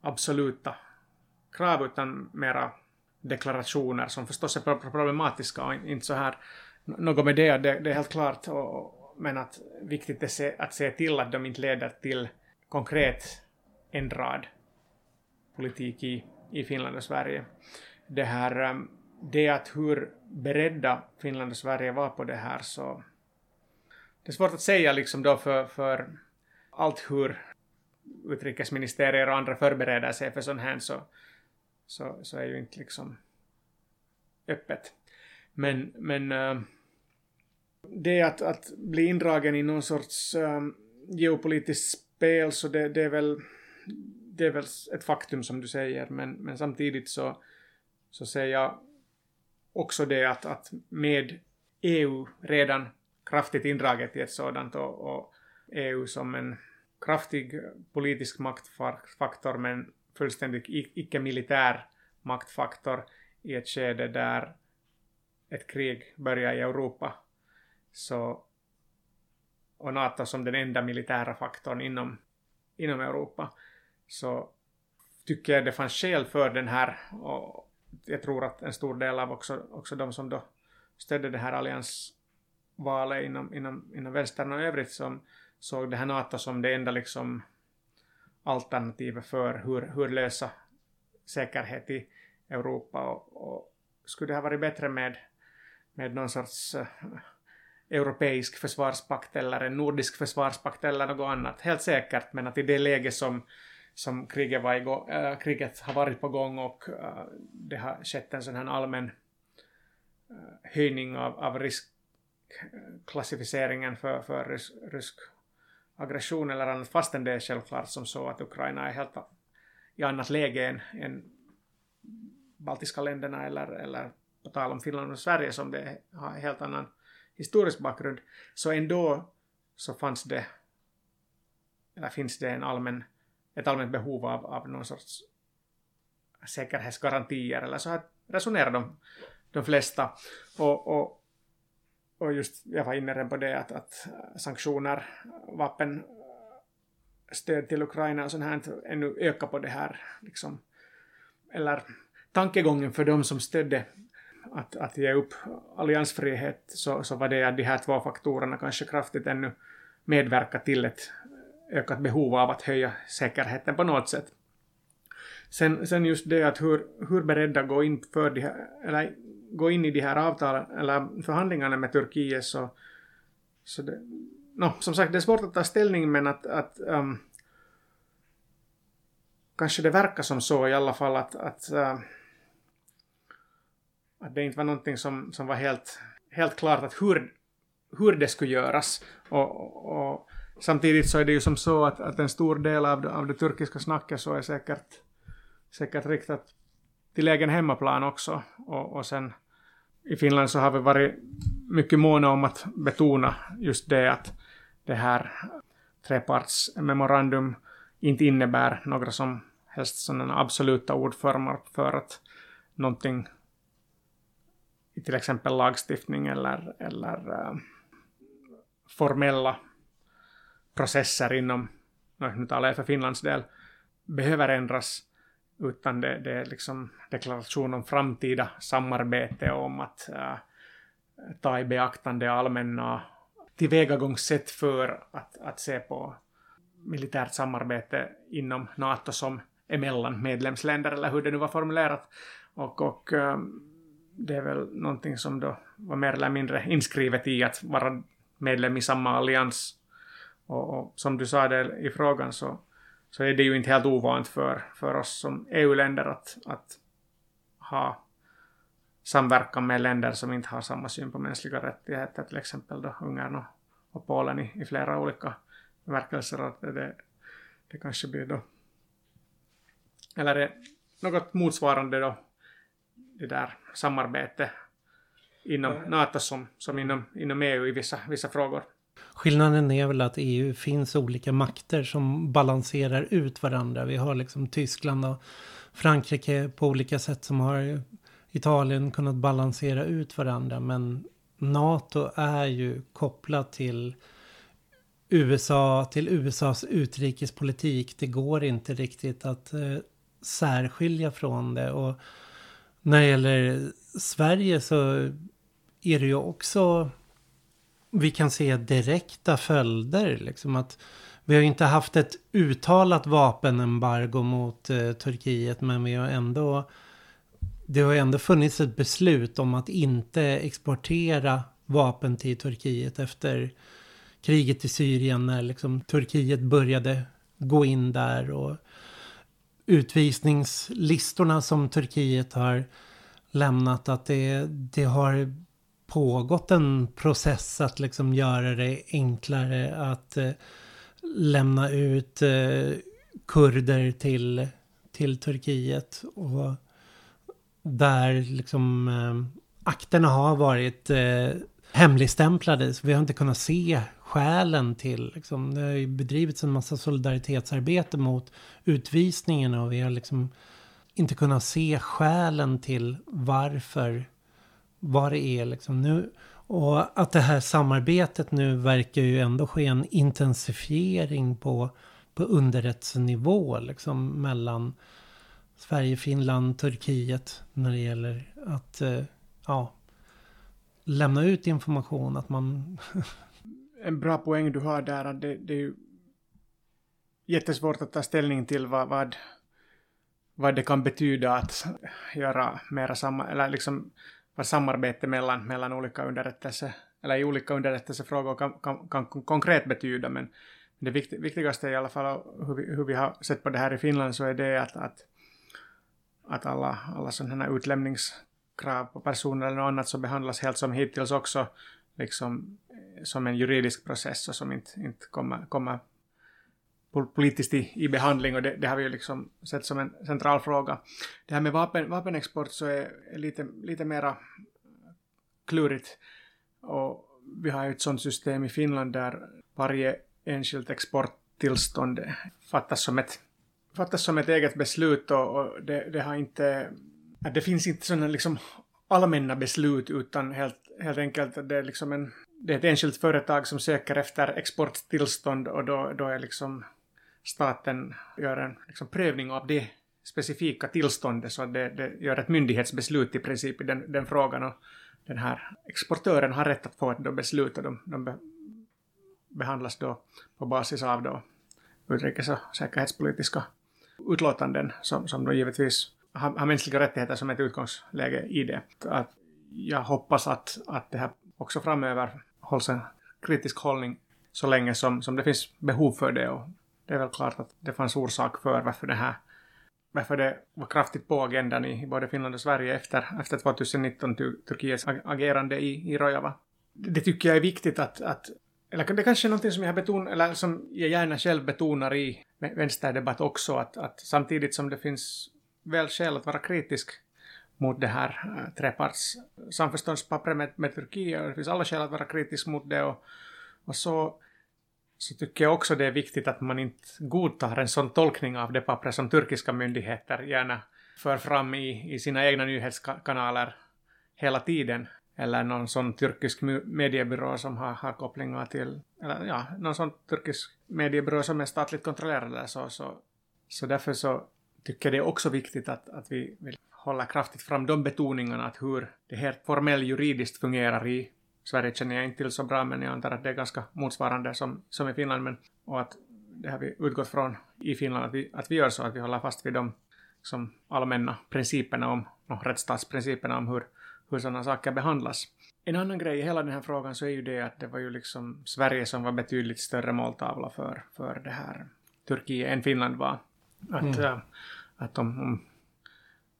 absoluta krav utan mera deklarationer som förstås är problematiska och inte så här något med det, det, det är helt klart och, men att viktigt är se, att se till att de inte leder till konkret ändrad politik i, i Finland och Sverige. Det här um, det att hur beredda Finland och Sverige var på det här så det är svårt att säga liksom då för, för allt hur utrikesministerier och andra förbereder sig för sånt här så, så, så är ju inte liksom öppet. Men, men uh, det att, att bli indragen i någon sorts um, geopolitiskt spel så det, det, är väl det är väl ett faktum som du säger men, men samtidigt så, så ser jag också det att, att med EU redan kraftigt indraget i ett sådant och, och EU som en kraftig politisk maktfaktor men fullständigt icke-militär maktfaktor i ett skede där ett krig börjar i Europa. Så, och NATO som den enda militära faktorn inom, inom Europa. Så tycker jag det fanns skäl för den här och jag tror att en stor del av också, också de som då stödde det här alliansvalet inom, inom, inom vänstern och övrigt som såg det här NATO som det enda liksom alternativet för hur, hur lösa säkerhet i Europa och, och skulle det ha varit bättre med, med någon sorts uh, europeisk försvarspakt eller en nordisk försvarspakt eller något annat. Helt säkert, men att i det läge som, som kriget, var igång, äh, kriget har varit på gång och äh, det har skett en sån här allmän äh, höjning av, av riskklassificeringen för, för rysk, rysk aggression eller annat, fastän det är självklart som så att Ukraina är helt i annat läge än, än baltiska länderna eller, eller på tal om Finland och Sverige som det har helt annan historisk bakgrund, så ändå så fanns det, eller finns det en allmän, ett allmänt behov av, av någon sorts säkerhetsgarantier, eller så här resonerar de, de flesta. Och, och, och just, jag var inne på det, att, att sanktioner, vapen, stöd till Ukraina och sånt här ännu ökar på det här, liksom, eller tankegången för de som stödde att, att ge upp alliansfrihet så, så var det att de här två faktorerna kanske kraftigt ännu medverkar till ett ökat behov av att höja säkerheten på något sätt. Sen, sen just det att hur, hur beredda gå in, för de här, eller gå in i de här avtalen eller förhandlingarna med Turkiet så, så det, no, som sagt det är svårt att ta ställning men att, att um, kanske det verkar som så i alla fall att, att uh, att det inte var någonting som, som var helt, helt klart att hur, hur det skulle göras. Och, och, och samtidigt så är det ju som så att, att en stor del av det, av det turkiska snacket så är säkert, säkert riktat till egen hemmaplan också. Och, och sen i Finland så har vi varit mycket måna om att betona just det att det här trepartsmemorandum inte innebär några som helst sådana absoluta ordformer för att någonting i till exempel lagstiftning eller, eller äh, formella processer inom, nu talar jag för Finlands del, behöver ändras utan det, det är liksom deklaration om framtida samarbete och om att äh, ta i beaktande allmänna tillvägagångssätt för att, att se på militärt samarbete inom NATO som emellan medlemsländer eller hur det nu var formulerat. Och, och um, det är väl någonting som då var mer eller mindre inskrivet i att vara medlem i samma allians. Och, och som du sa där i frågan så, så är det ju inte helt ovant för, för oss som EU-länder att, att ha samverkan med länder som inte har samma syn på mänskliga rättigheter, till exempel då Ungern och, och Polen i, i flera olika bemärkelser. Att det, det kanske blir då, eller är något motsvarande då det där samarbete inom NATO som, som inom, inom EU i vissa, vissa frågor. Skillnaden är väl att EU finns olika makter som balanserar ut varandra. Vi har liksom Tyskland och Frankrike på olika sätt som har Italien kunnat balansera ut varandra. Men NATO är ju kopplat till USA, till USAs utrikespolitik. Det går inte riktigt att eh, särskilja från det. Och när det gäller Sverige så är det ju också vi kan se direkta följder. Liksom att vi har inte haft ett uttalat vapenembargo mot eh, Turkiet men vi har ändå det har ändå funnits ett beslut om att inte exportera vapen till Turkiet efter kriget i Syrien när liksom Turkiet började gå in där och utvisningslistorna som Turkiet har lämnat att det, det har pågått en process att liksom göra det enklare att eh, lämna ut eh, kurder till, till Turkiet. Och där liksom eh, akterna har varit eh, hemligstämplade. Så vi har inte kunnat se skälen till, liksom, det har ju bedrivits en massa solidaritetsarbete mot utvisningen och vi har liksom inte kunnat se skälen till varför, vad det är liksom nu. Och att det här samarbetet nu verkar ju ändå ske en intensifiering på, på underrättelsenivå liksom mellan Sverige, Finland, Turkiet när det gäller att eh, ja, lämna ut information. Att man... en bra poäng du har där att det, det är ju jättesvårt att ta ställning till vad, vad, vad det kan betyda att göra mera samma, eller liksom vad samarbete mellan, mellan olika underrättelse, eller i olika underrättelsefrågor kan, kan, kan konkret betyda. Men det viktigaste i alla fall hur vi, hur vi har sett på det här i Finland så är det att, att, att alla, alla sådana här utlämningskrav på personer eller något annat så behandlas helt som hittills också liksom som en juridisk process och som inte, inte kommer, kommer politiskt i, i behandling. Och det, det, har vi ju liksom sett som en central fråga. Det här med vapen, vapenexport så är, är lite, lite mera klurigt. Och vi har ju ett sådant system i Finland där varje enskilt exporttillstånd fattas som ett, fattas som ett eget beslut. Och, och det, det, har inte, det finns inte sådana liksom allmänna beslut utan helt, helt enkelt att det är liksom en det är ett enskilt företag som söker efter exporttillstånd och då, då är liksom staten gör en liksom, prövning av det specifika tillståndet så att det, det gör ett myndighetsbeslut i princip i den, den frågan och den här exportören har rätt att få ett beslut och de, de be, behandlas då på basis av då utrikes och säkerhetspolitiska utlåtanden som, som då givetvis har, har mänskliga rättigheter som ett utgångsläge i det. Att jag hoppas att, att det här också framöver hålls en kritisk hållning så länge som, som det finns behov för det och det är väl klart att det fanns orsak för varför det här varför det var kraftigt på agendan i både Finland och Sverige efter, efter 2019 Turkiets agerande i, i Rojava. Det tycker jag är viktigt att, att eller det kanske är någonting som jag beton, eller som jag gärna själv betonar i vänsterdebatt också, att, att samtidigt som det finns väl skäl att vara kritisk mot det här eh, treparts samförståndspappret med, med Turkiet, och det finns alla skäl att vara kritisk mot det, och, och så så tycker jag också det är viktigt att man inte godtar en sån tolkning av det pappret som turkiska myndigheter gärna för fram i, i sina egna nyhetskanaler hela tiden. Eller någon sån turkisk mediebyrå som har, har kopplingar till, eller ja, någon sån turkisk mediebyrå som är statligt kontrollerad. Så, så, så därför så tycker jag det är också viktigt att, att vi vill hålla kraftigt fram de betoningarna att hur det helt formellt juridiskt fungerar i Sverige känner jag inte till så bra, men jag antar att det är ganska motsvarande som, som i Finland. Men, och att det har vi utgått från i Finland, att vi, att vi gör så, att vi håller fast vid de som allmänna principerna om, och rättsstatsprinciperna om hur, hur sådana saker behandlas. En annan grej i hela den här frågan så är ju det att det var ju liksom Sverige som var betydligt större måltavla för, för det här Turkiet än Finland var. Att, mm. äh, att om, om,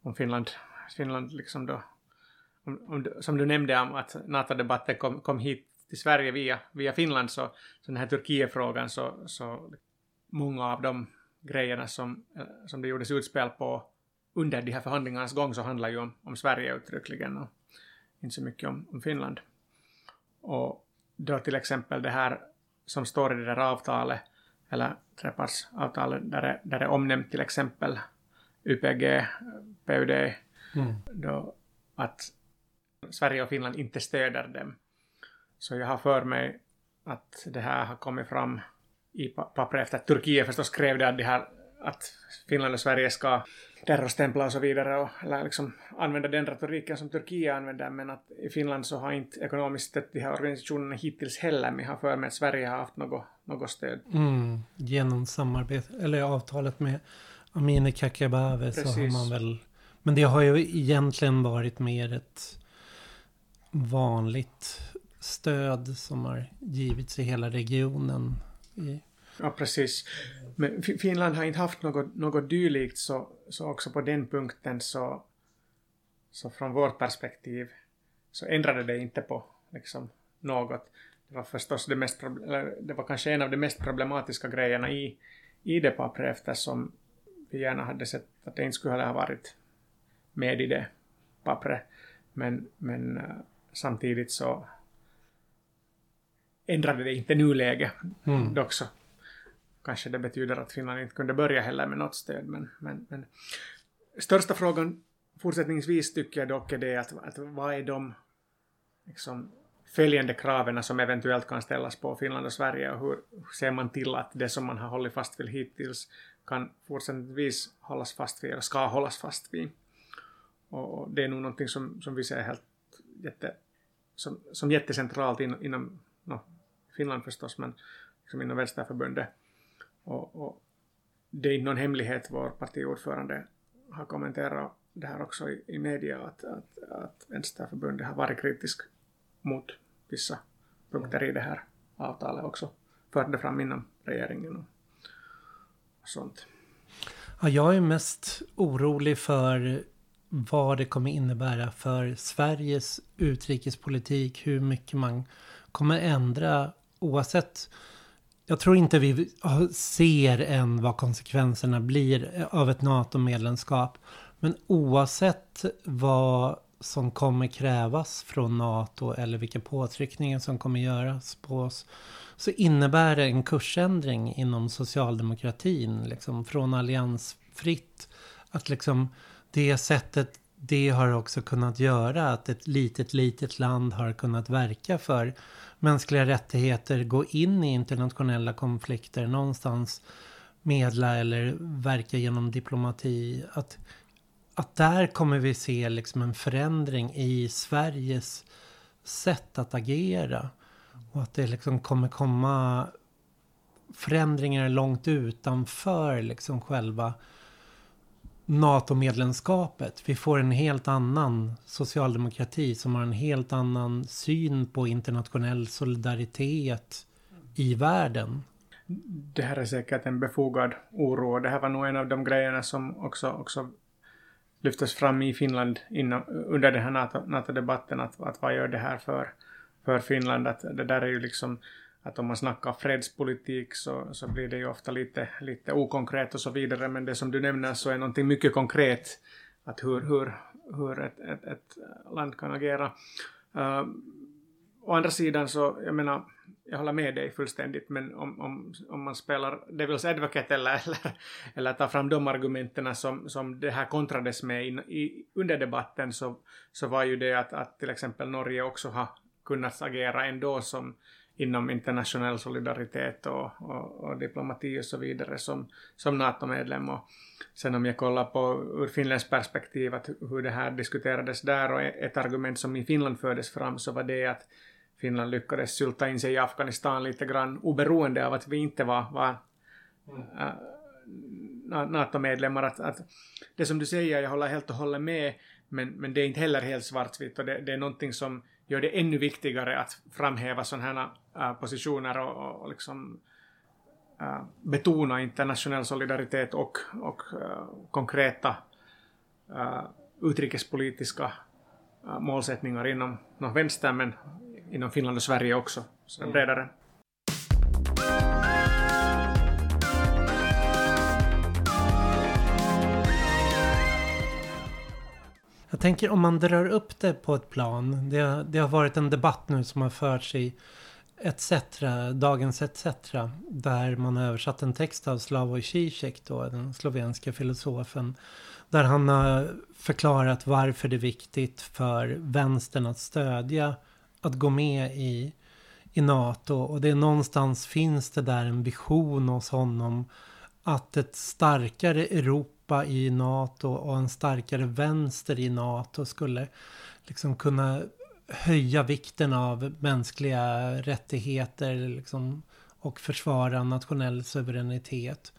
om Finland, Finland liksom då om, om, som du nämnde om att NATO-debatten kom, kom hit till Sverige via, via Finland, så, så den här Turkiet-frågan, så, så många av de grejerna som, eh, som det gjordes utspel på under de här förhandlingarnas gång så handlar ju om, om Sverige uttryckligen och inte så mycket om, om Finland. Och då till exempel det här som står i det där avtalet, eller trepartsavtalet, där det, där det är omnämnt till exempel UPG, PUD, mm. då att Sverige och Finland inte stöder dem. Så jag har för mig att det här har kommit fram i pappret efter att Turkiet förstås krävde att, det här, att Finland och Sverige ska terrorstämpla och så vidare och eller liksom använda den retoriken som Turkiet använder men att i Finland så har inte ekonomiskt stött de här organisationerna hittills heller men jag har för mig att Sverige har haft något, något stöd. Mm, genom samarbete, eller avtalet med Amineh Kakabaveh så har man väl men det har ju egentligen varit mer ett vanligt stöd som har givits i hela regionen. Ja, precis. Men Finland har inte haft något, något dylikt så, så också på den punkten så, så från vårt perspektiv så ändrade det inte på liksom något. Det var förstås det mest, det var kanske en av de mest problematiska grejerna i, i det pappret eftersom vi gärna hade sett att det inte skulle ha varit med i det pappret. Men, men samtidigt så, ändrade det inte nuläget. Mm. Dock så kanske det betyder att Finland inte kunde börja heller med något stöd. Men, men, men största frågan fortsättningsvis tycker jag dock är det att, att vad är de liksom, följande kraven som eventuellt kan ställas på Finland och Sverige och hur ser man till att det som man har hållit fast vid hittills kan fortsättningsvis hållas fast vid eller ska hållas fast vid. Och det är nog någonting som, som vi ser helt jätte, som, som jättecentralt in, inom no, Finland förstås, men liksom inom Vänsterförbundet. Och, och det är inte någon hemlighet, vår partiordförande har kommenterat det här också i, i media, att, att, att Vänsterförbundet har varit kritisk mot vissa punkter i det här avtalet också. förde fram inom regeringen och sånt. Ja, jag är mest orolig för vad det kommer innebära för Sveriges utrikespolitik. Hur mycket man kommer ändra oavsett. Jag tror inte vi ser än vad konsekvenserna blir av ett NATO-medlemskap. Men oavsett vad som kommer krävas från NATO eller vilka påtryckningar som kommer göras på oss så innebär det en kursändring inom socialdemokratin. Liksom från alliansfritt. Att liksom det sättet det har också kunnat göra att ett litet, litet land har kunnat verka för mänskliga rättigheter, gå in i internationella konflikter, någonstans medla eller verka genom diplomati. Att, att där kommer vi se liksom en förändring i Sveriges sätt att agera. Och att det liksom kommer komma förändringar långt utanför liksom själva NATO-medlemskapet. Vi får en helt annan socialdemokrati som har en helt annan syn på internationell solidaritet i världen. Det här är säkert en befogad oro. Det här var nog en av de grejerna som också, också lyftes fram i Finland innan, under den här NATO-debatten. att, att vad gör det här för, för Finland? Att det där är ju liksom att om man snackar fredspolitik så, så blir det ju ofta lite, lite okonkret och så vidare, men det som du nämner så är någonting mycket konkret, att hur, hur, hur ett, ett, ett land kan agera. Uh, å andra sidan så, jag menar, jag håller med dig fullständigt, men om, om, om man spelar Devil's Advocate eller, eller, eller tar fram de argumenten som, som det här kontrades med in, i, under debatten så, så var ju det att, att till exempel Norge också har kunnat agera ändå som, inom internationell solidaritet och, och, och, diplomati och så vidare som, som NATO-medlem. Och sen om jag kollar på ur Finlands perspektiv att hur det här diskuterades där och ett argument som i Finland fördes fram så var det att Finland lyckades sylta in sig i Afghanistan lite grann. Oberoende av att vi inte var, var äh, NATO-medlemmar. Att, att det som du säger, jag håller helt och hållet med, men, men det är inte heller helt svartvitt. Och det, det är någonting som gör det ännu viktigare att framhäva sådana här äh, positioner och, och liksom äh, betona internationell solidaritet och, och äh, konkreta äh, utrikespolitiska äh, målsättningar inom, inom vänster men inom Finland och Sverige också, så mm. bredare. Jag tänker om man drar upp det på ett plan. Det, det har varit en debatt nu som har förts i ETC, Dagens ETC. Där man har översatt en text av Slavoj Zizek, då, den slovenska filosofen. Där han har förklarat varför det är viktigt för vänstern att stödja att gå med i, i NATO. Och det är någonstans finns det där en vision hos honom att ett starkare Europa i NATO och en starkare vänster i NATO skulle liksom kunna höja vikten av mänskliga rättigheter liksom, och försvara nationell suveränitet.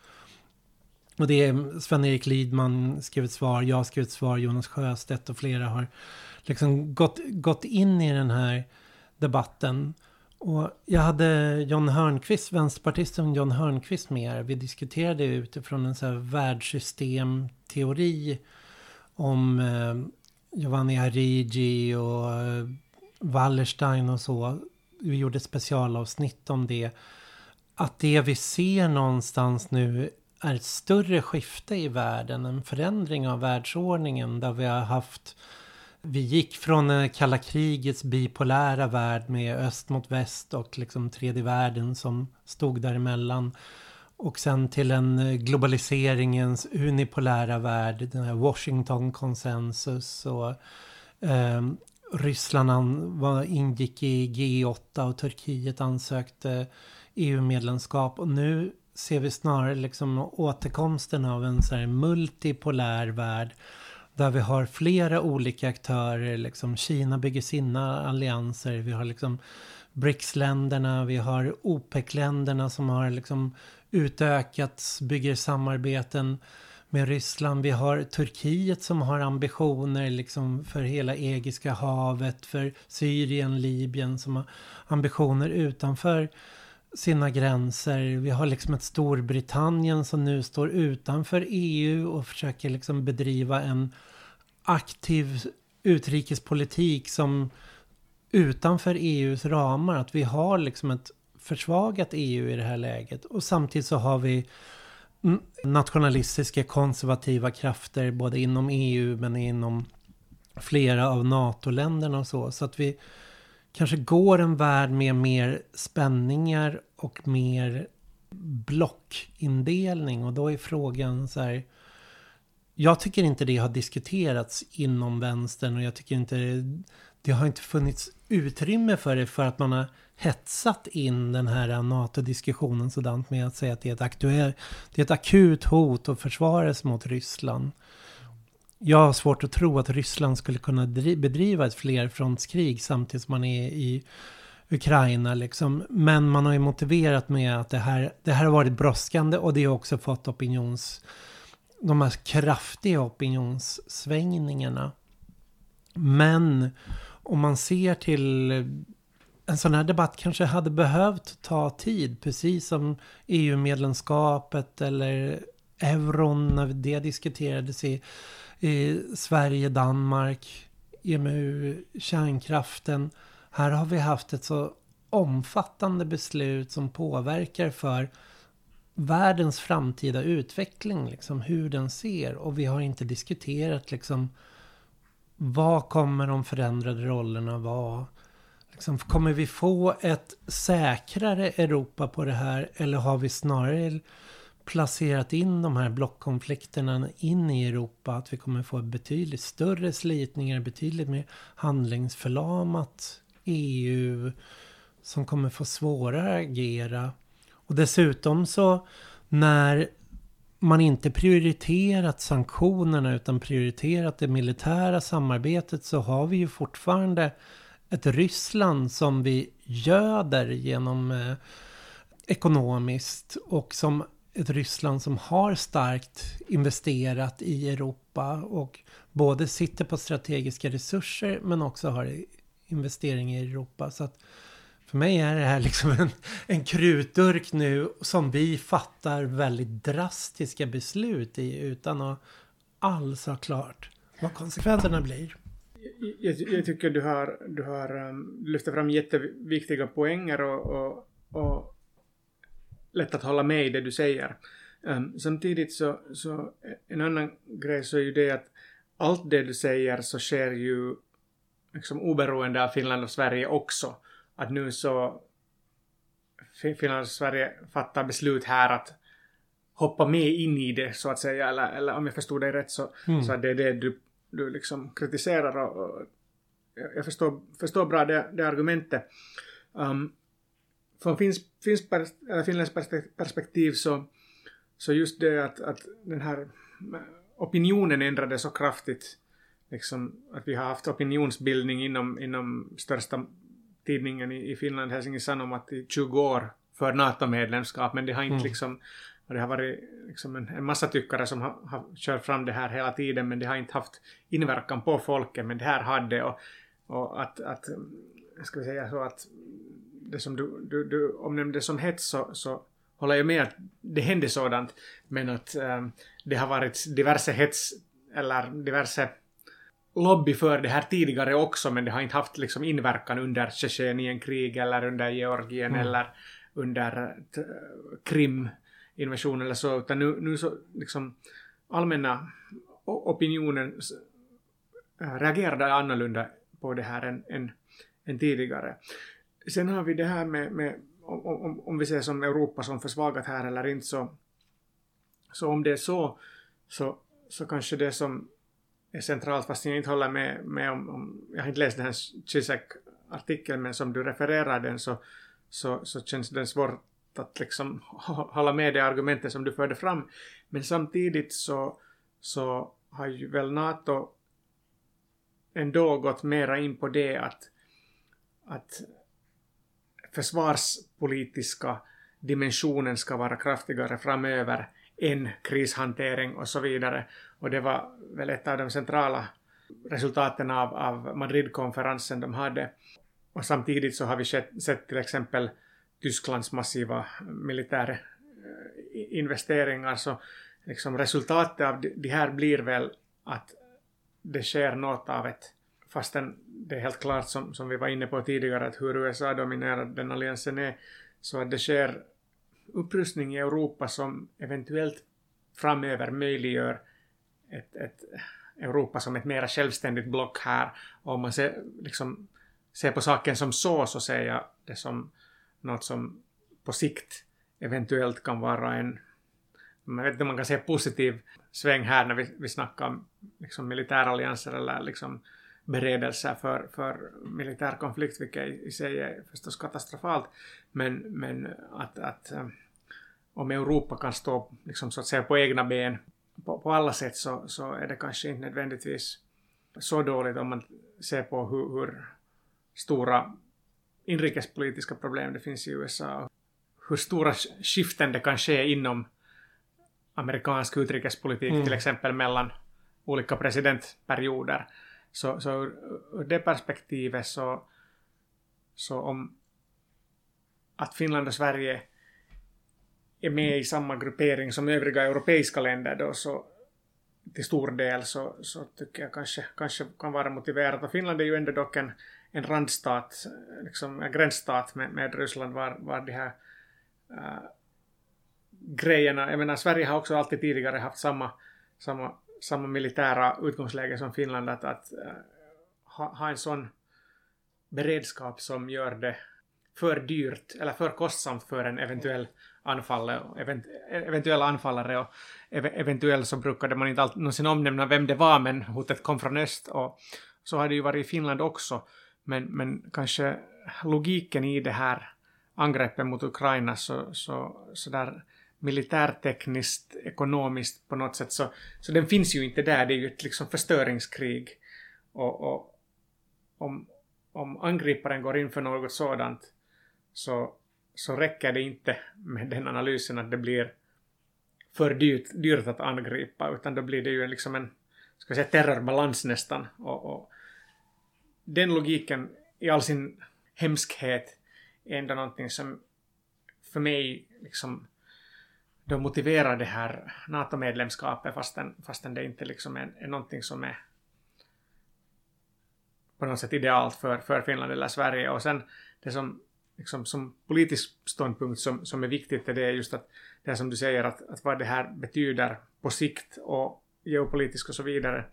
Och det är Sven-Erik Lidman skrev ett svar, jag skrev ett svar, Jonas Sjöstedt och flera har liksom gått, gått in i den här debatten. Och jag hade John Hörnqvist, vänsterpartisten John Hörnqvist med här. Vi diskuterade utifrån en så här världssystemteori om eh, Giovanni Arrigi och eh, Wallerstein och så. Vi gjorde ett specialavsnitt om det. Att det vi ser någonstans nu är ett större skifte i världen. En förändring av världsordningen där vi har haft vi gick från eh, kalla krigets bipolära värld med öst mot väst och liksom tredje världen som stod däremellan. Och sen till en eh, globaliseringens unipolära värld, den här Washington-konsensus och eh, Ryssland var, ingick i G8 och Turkiet ansökte EU-medlemskap och nu ser vi snarare liksom återkomsten av en så här multipolär värld där vi har flera olika aktörer. Liksom Kina bygger sina allianser. Vi har liksom BRICS-länderna, vi har OPEC-länderna som har liksom utökats, bygger samarbeten med Ryssland. Vi har Turkiet som har ambitioner liksom för hela Egiska havet, för Syrien, Libyen som har ambitioner utanför sina gränser. Vi har liksom ett Storbritannien som nu står utanför EU och försöker liksom bedriva en aktiv utrikespolitik som utanför EUs ramar. Att vi har liksom ett försvagat EU i det här läget. Och samtidigt så har vi nationalistiska konservativa krafter både inom EU men inom flera av NATO-länderna och så. Så att vi kanske går en värld med mer spänningar och mer blockindelning. Och då är frågan så här. Jag tycker inte det har diskuterats inom vänstern och jag tycker inte det har inte funnits utrymme för det för att man har hetsat in den här NATO-diskussionen sådant med att säga att det är ett, aktuell, det är ett akut hot att försvara sig mot Ryssland. Jag har svårt att tro att Ryssland skulle kunna bedriva ett flerfrontskrig samtidigt som man är i Ukraina. Liksom. Men man har ju motiverat med att det här, det här har varit brådskande och det har också fått opinions... De här kraftiga opinionssvängningarna. Men om man ser till en sån här debatt kanske hade behövt ta tid, precis som EU-medlemskapet eller euron när det diskuterades i, Sverige, Danmark, EMU, kärnkraften. Här har vi haft ett så omfattande beslut som påverkar för världens framtida utveckling, liksom hur den ser. Och vi har inte diskuterat liksom vad kommer de förändrade rollerna vara? Liksom, kommer vi få ett säkrare Europa på det här eller har vi snarare placerat in de här blockkonflikterna in i Europa? Att vi kommer få betydligt större slitningar, betydligt mer handlingsförlamat EU som kommer få svårare att agera. Och dessutom så när man inte prioriterat sanktionerna utan prioriterat det militära samarbetet så har vi ju fortfarande ett Ryssland som vi göder genom eh, ekonomiskt och som ett Ryssland som har starkt investerat i Europa och både sitter på strategiska resurser men också har investeringar i Europa. Så att för mig är det här liksom en, en krutdurk nu som vi fattar väldigt drastiska beslut i utan att alls ha klart vad konsekvenserna blir. Jag, jag tycker du har, du har um, lyft fram jätteviktiga poänger och, och, och lätt att hålla med i det du säger. Um, samtidigt så, så en annan grej så är ju det att allt det du säger så sker ju liksom oberoende av Finland och Sverige också att nu så Finland och Sverige fattar beslut här att hoppa med in i det så att säga, eller, eller om jag förstod dig rätt så, mm. så det är det du, du liksom kritiserar och, och jag förstår, förstår bra det, det argumentet. Um, från finns, finns pers, finländskt perspektiv så, så just det att, att den här opinionen ändrades så kraftigt, liksom att vi har haft opinionsbildning inom, inom största tidningen i, i Finland, Helsingin Sanomat, i 20 år för NATO-medlemskap, men det har inte mm. liksom det har varit liksom en, en massa tyckare som har, har kört fram det här hela tiden men det har inte haft inverkan på folket men det här hade och, och att, att ska vi säga så att det som du, du, du omnämnde som hets så, så håller jag med att det hände sådant men att um, det har varit diverse hets eller diverse lobby för det här tidigare också men det har inte haft liksom inverkan under Tjetjenienkrig eller under Georgien mm. eller under Krim-invasionen eller så utan nu, nu så liksom allmänna opinionen reagerade annorlunda på det här än, än, än tidigare. Sen har vi det här med, med om, om, om vi ser som Europa som försvagat här eller inte så, så om det är så, så, så kanske det som är centralt, fast jag inte håller med, med om, om jag har inte läst den här Zizek-artikeln, men som du refererar den så, så, så känns den svårt att liksom hålla med det argumentet som du förde fram. Men samtidigt så, så har ju väl NATO ändå gått mera in på det att, att försvarspolitiska dimensionen ska vara kraftigare framöver än krishantering och så vidare. Och det var väl ett av de centrala resultaten av, av Madridkonferensen de hade. Och samtidigt så har vi sett, sett till exempel Tysklands massiva eh, militärinvesteringar eh, så liksom resultatet av det här blir väl att det sker något av ett fastän det är helt klart som, som vi var inne på tidigare att hur USA dominerad den alliansen är så att det sker upprustning i Europa som eventuellt framöver möjliggör ett, ett Europa som ett mera självständigt block här. Och om man ser, liksom, ser på saken som så, så ser jag det som något som på sikt eventuellt kan vara en man vet inte om man kan säga positiv sväng här när vi, vi snackar om liksom militärallianser eller liksom beredelser för, för militär konflikt, vilket i, sig är förstås katastrofalt. Men, men att, att eh, om Europa kan stå liksom, så att säga på egna ben på, på alla sätt så, så är det kanske inte nödvändigtvis så dåligt om man ser på hur, hur stora inrikespolitiska problem det finns i USA. Hur stora skiften det kan ske inom amerikansk utrikespolitik, mm. till exempel mellan olika presidentperioder. Så, så ur det perspektivet så, så om att Finland och Sverige är med i samma gruppering som övriga europeiska länder då så till stor del så, så tycker jag kanske, kanske kan vara motiverat. Och Finland är ju ändå dock en, en randstat, liksom en gränsstat med, med Ryssland var, var de här äh, grejerna, jag menar Sverige har också alltid tidigare haft samma, samma, samma militära utgångsläge som Finland att, att äh, ha, ha en sån beredskap som gör det för dyrt eller för kostsamt för en eventuell anfallare, event, eventuella anfallare. Och ev, eventuellt så brukade man inte alltid någonsin omnämna vem det var men hotet kom från öst. Och så har det ju varit i Finland också. Men, men kanske logiken i det här angreppet mot Ukraina så, så, så där militärtekniskt, ekonomiskt på något sätt så, så den finns ju inte där, det är ju ett liksom förstöringskrig och, och om, om angriparen går in för något sådant så, så räcker det inte med den analysen att det blir för dyrt, dyrt att angripa, utan då blir det ju liksom en ska säga, terrorbalans nästan. Och, och den logiken i all sin hemskhet är ändå någonting som för mig liksom de motiverar det här NATO-medlemskapet fastän, fastän det inte liksom är, är någonting som är på något sätt idealt för, för Finland eller Sverige. Och sen det som liksom, som politisk ståndpunkt som, som är viktigt är det just att det som du säger att, att vad det här betyder på sikt och geopolitiskt och så vidare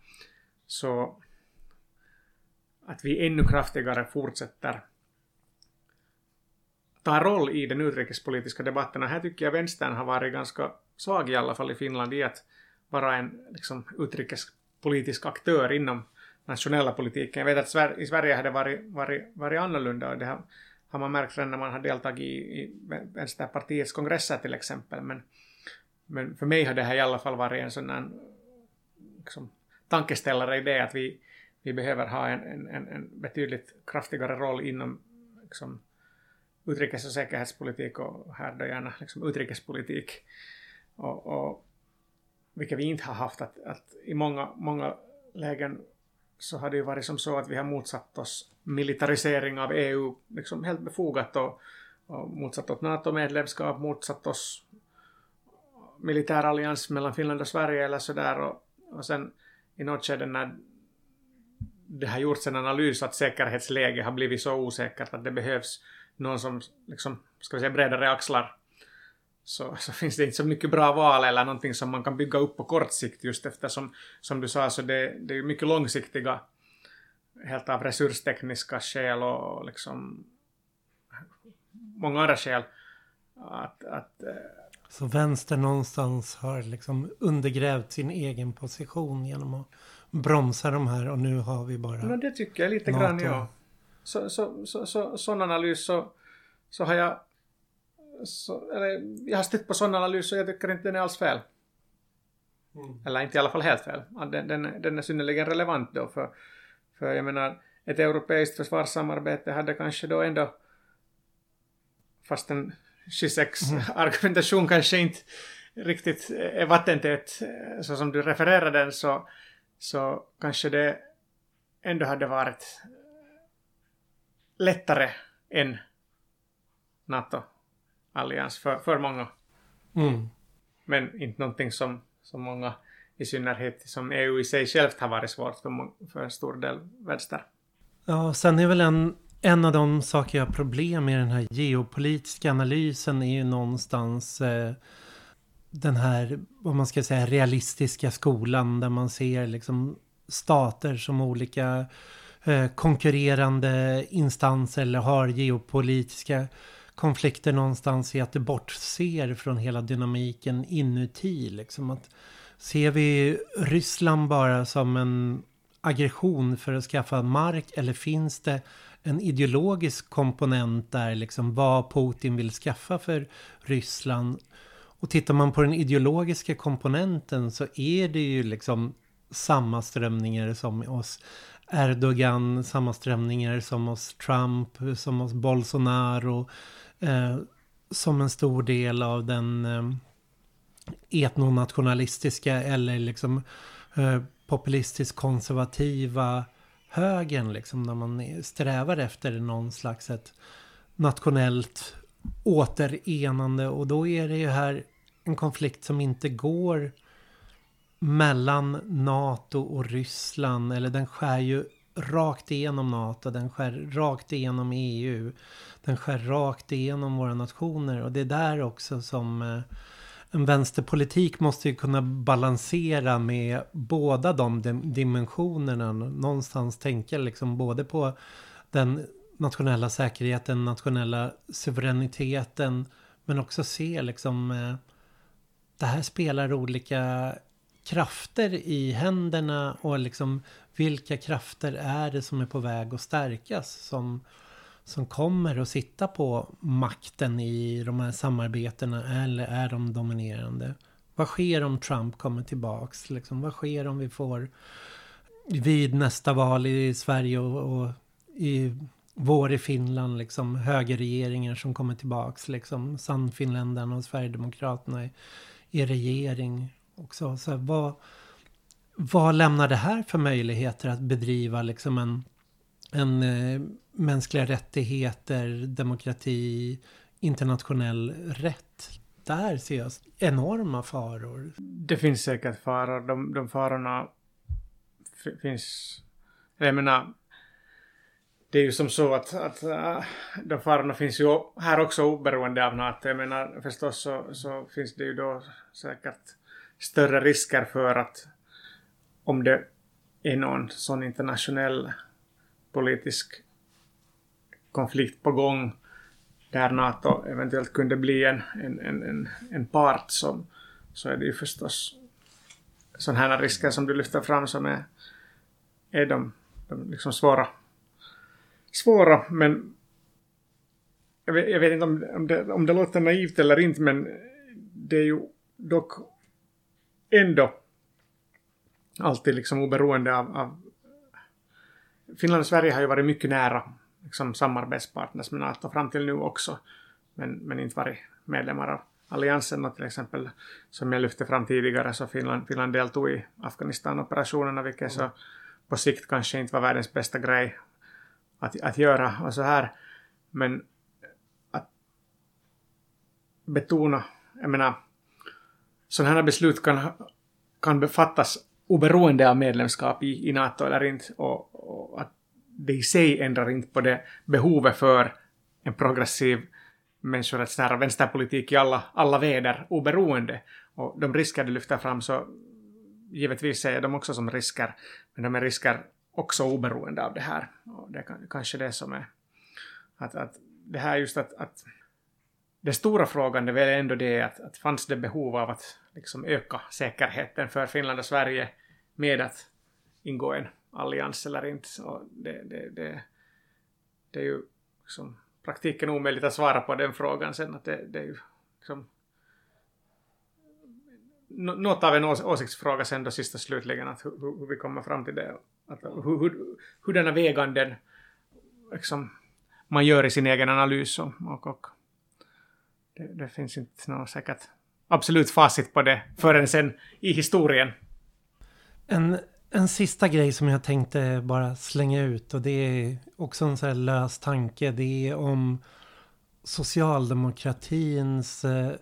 så att vi ännu kraftigare fortsätter tar roll i den utrikespolitiska debatten. Och här tycker jag vänstern har varit ganska svag i alla fall i Finland i att vara en liksom, utrikespolitisk aktör inom nationella politiken. Jag vet att i Sverige har det varit, varit, varit annorlunda och det har har man märkt redan när man har deltagit i, i Vänsterpartiets kongresser till exempel. Men, men för mig har det här i alla fall varit en sån här liksom, tankeställare i det att vi, vi behöver ha en, en, en betydligt kraftigare roll inom liksom, utrikes och säkerhetspolitik och här då gärna liksom, utrikespolitik. Och, och, vilket vi inte har haft. Att, att I många, många lägen så har det ju varit som så att vi har motsatt oss militarisering av EU liksom helt befogat och, och motsatt oss NATO-medlemskap, motsatt oss militärallians mellan Finland och Sverige eller sådär och, och sen i något skede när det har gjorts en analys att säkerhetsläget har blivit så osäkert att det behövs någon som liksom, ska vi säga bredare axlar så, så finns det inte så mycket bra val eller någonting som man kan bygga upp på kort sikt just eftersom som du sa så det, det är mycket långsiktiga helt av resurstekniska skäl och liksom många andra skäl. Att, att, eh, så vänster någonstans har liksom undergrävt sin egen position genom att bromsa de här och nu har vi bara... No, det tycker jag lite grann, ja. Så, så, så, så, sån analys så, så har jag... Så, eller, jag har stött på sån analys och jag tycker inte den är alls fel. Mm. Eller inte i alla fall helt fel. Den, den, den är synnerligen relevant då för, för jag menar ett europeiskt försvarssamarbete hade kanske då ändå fast en 26 mm. argumentation kanske inte riktigt är vattentät så som du refererar den så, så kanske det ändå hade varit lättare än NATO-allians för, för många. Mm. Men inte någonting som, som många, i synnerhet som EU i sig självt har varit svårt för, för en stor del vänster. Ja, sen är väl en en av de saker jag har problem med den här geopolitiska analysen är ju någonstans eh, den här, vad man ska säga, realistiska skolan där man ser liksom stater som olika Eh, konkurrerande instanser eller har geopolitiska konflikter någonstans i att det bortser från hela dynamiken inuti. Liksom att ser vi Ryssland bara som en aggression för att skaffa mark eller finns det en ideologisk komponent där, liksom vad Putin vill skaffa för Ryssland. Och tittar man på den ideologiska komponenten så är det ju liksom samma strömningar som oss Erdogan, samma strömningar som hos Trump, som hos Bolsonaro. Eh, som en stor del av den eh, etnonationalistiska eller liksom eh, populistiskt konservativa högern, liksom när man strävar efter någon slags ett nationellt återenande och då är det ju här en konflikt som inte går mellan NATO och Ryssland eller den skär ju rakt igenom NATO, den skär rakt igenom EU, den skär rakt igenom våra nationer och det är där också som eh, en vänsterpolitik måste ju kunna balansera med båda de dimensionerna. Någonstans tänka liksom både på den nationella säkerheten, nationella suveräniteten. Men också se liksom eh, det här spelar olika krafter i händerna och liksom vilka krafter är det som är på väg att stärkas som som kommer att sitta på makten i de här samarbetena eller är de dominerande? Vad sker om Trump kommer tillbaks? Liksom, vad sker om vi får vid nästa val i Sverige och, och i vår i Finland, liksom högerregeringar som kommer tillbaks, liksom Sannfinländarna och Sverigedemokraterna i, i regering också. Så vad, vad lämnar det här för möjligheter att bedriva liksom en, en eh, mänskliga rättigheter, demokrati, internationell rätt. Där ser jag enorma faror. Det finns säkert faror. De, de farorna finns... Jag menar, det är ju som så att, att äh, de farorna finns ju här också oberoende av NATO. Jag menar förstås så, så finns det ju då säkert större risker för att om det är någon sån internationell politisk konflikt på gång där NATO eventuellt kunde bli en, en, en, en part som, så är det ju förstås sådana här risker som du lyfter fram som är, är de, de liksom svåra. Svåra, men jag vet, jag vet inte om, om, det, om det låter naivt eller inte, men det är ju dock ändå. Alltid liksom oberoende av, av Finland och Sverige har ju varit mycket nära liksom samarbetspartners med NATO fram till nu också, men, men inte varit medlemmar av alliansen. Och till exempel som jag lyfte fram tidigare så Finland, Finland deltog i Afghanistan-operationerna vilket så på sikt kanske inte var världens bästa grej att, att göra och så här. Men att betona, jag menar, sådana här beslut kan, kan befattas oberoende av medlemskap i, i NATO eller inte och, och att det i sig ändrar inte på det behovet för en progressiv människorättsnära vänsterpolitik i alla, alla väder oberoende. Och de risker du lyfter fram så givetvis ser jag dem också som risker, men de är risker också oberoende av det här. Och det är kanske det som är att, att det här just att, att den stora frågan är väl ändå det att, att fanns det behov av att liksom öka säkerheten för Finland och Sverige med att ingå en allians eller inte. Och det, det, det, det är ju liksom praktiken omöjligt att svara på den frågan sen. Att det, det är ju liksom något av en åsiktsfråga sen då sista slutligen, att hur, hur vi kommer fram till det. Att hur, hur, hurdana väganden liksom, man gör i sin egen analys och, och, och det, det, finns inte något säkert absolut facit på det förrän sen i historien. En, en sista grej som jag tänkte bara slänga ut och det är också en sån här lös tanke. Det är om socialdemokratins eh,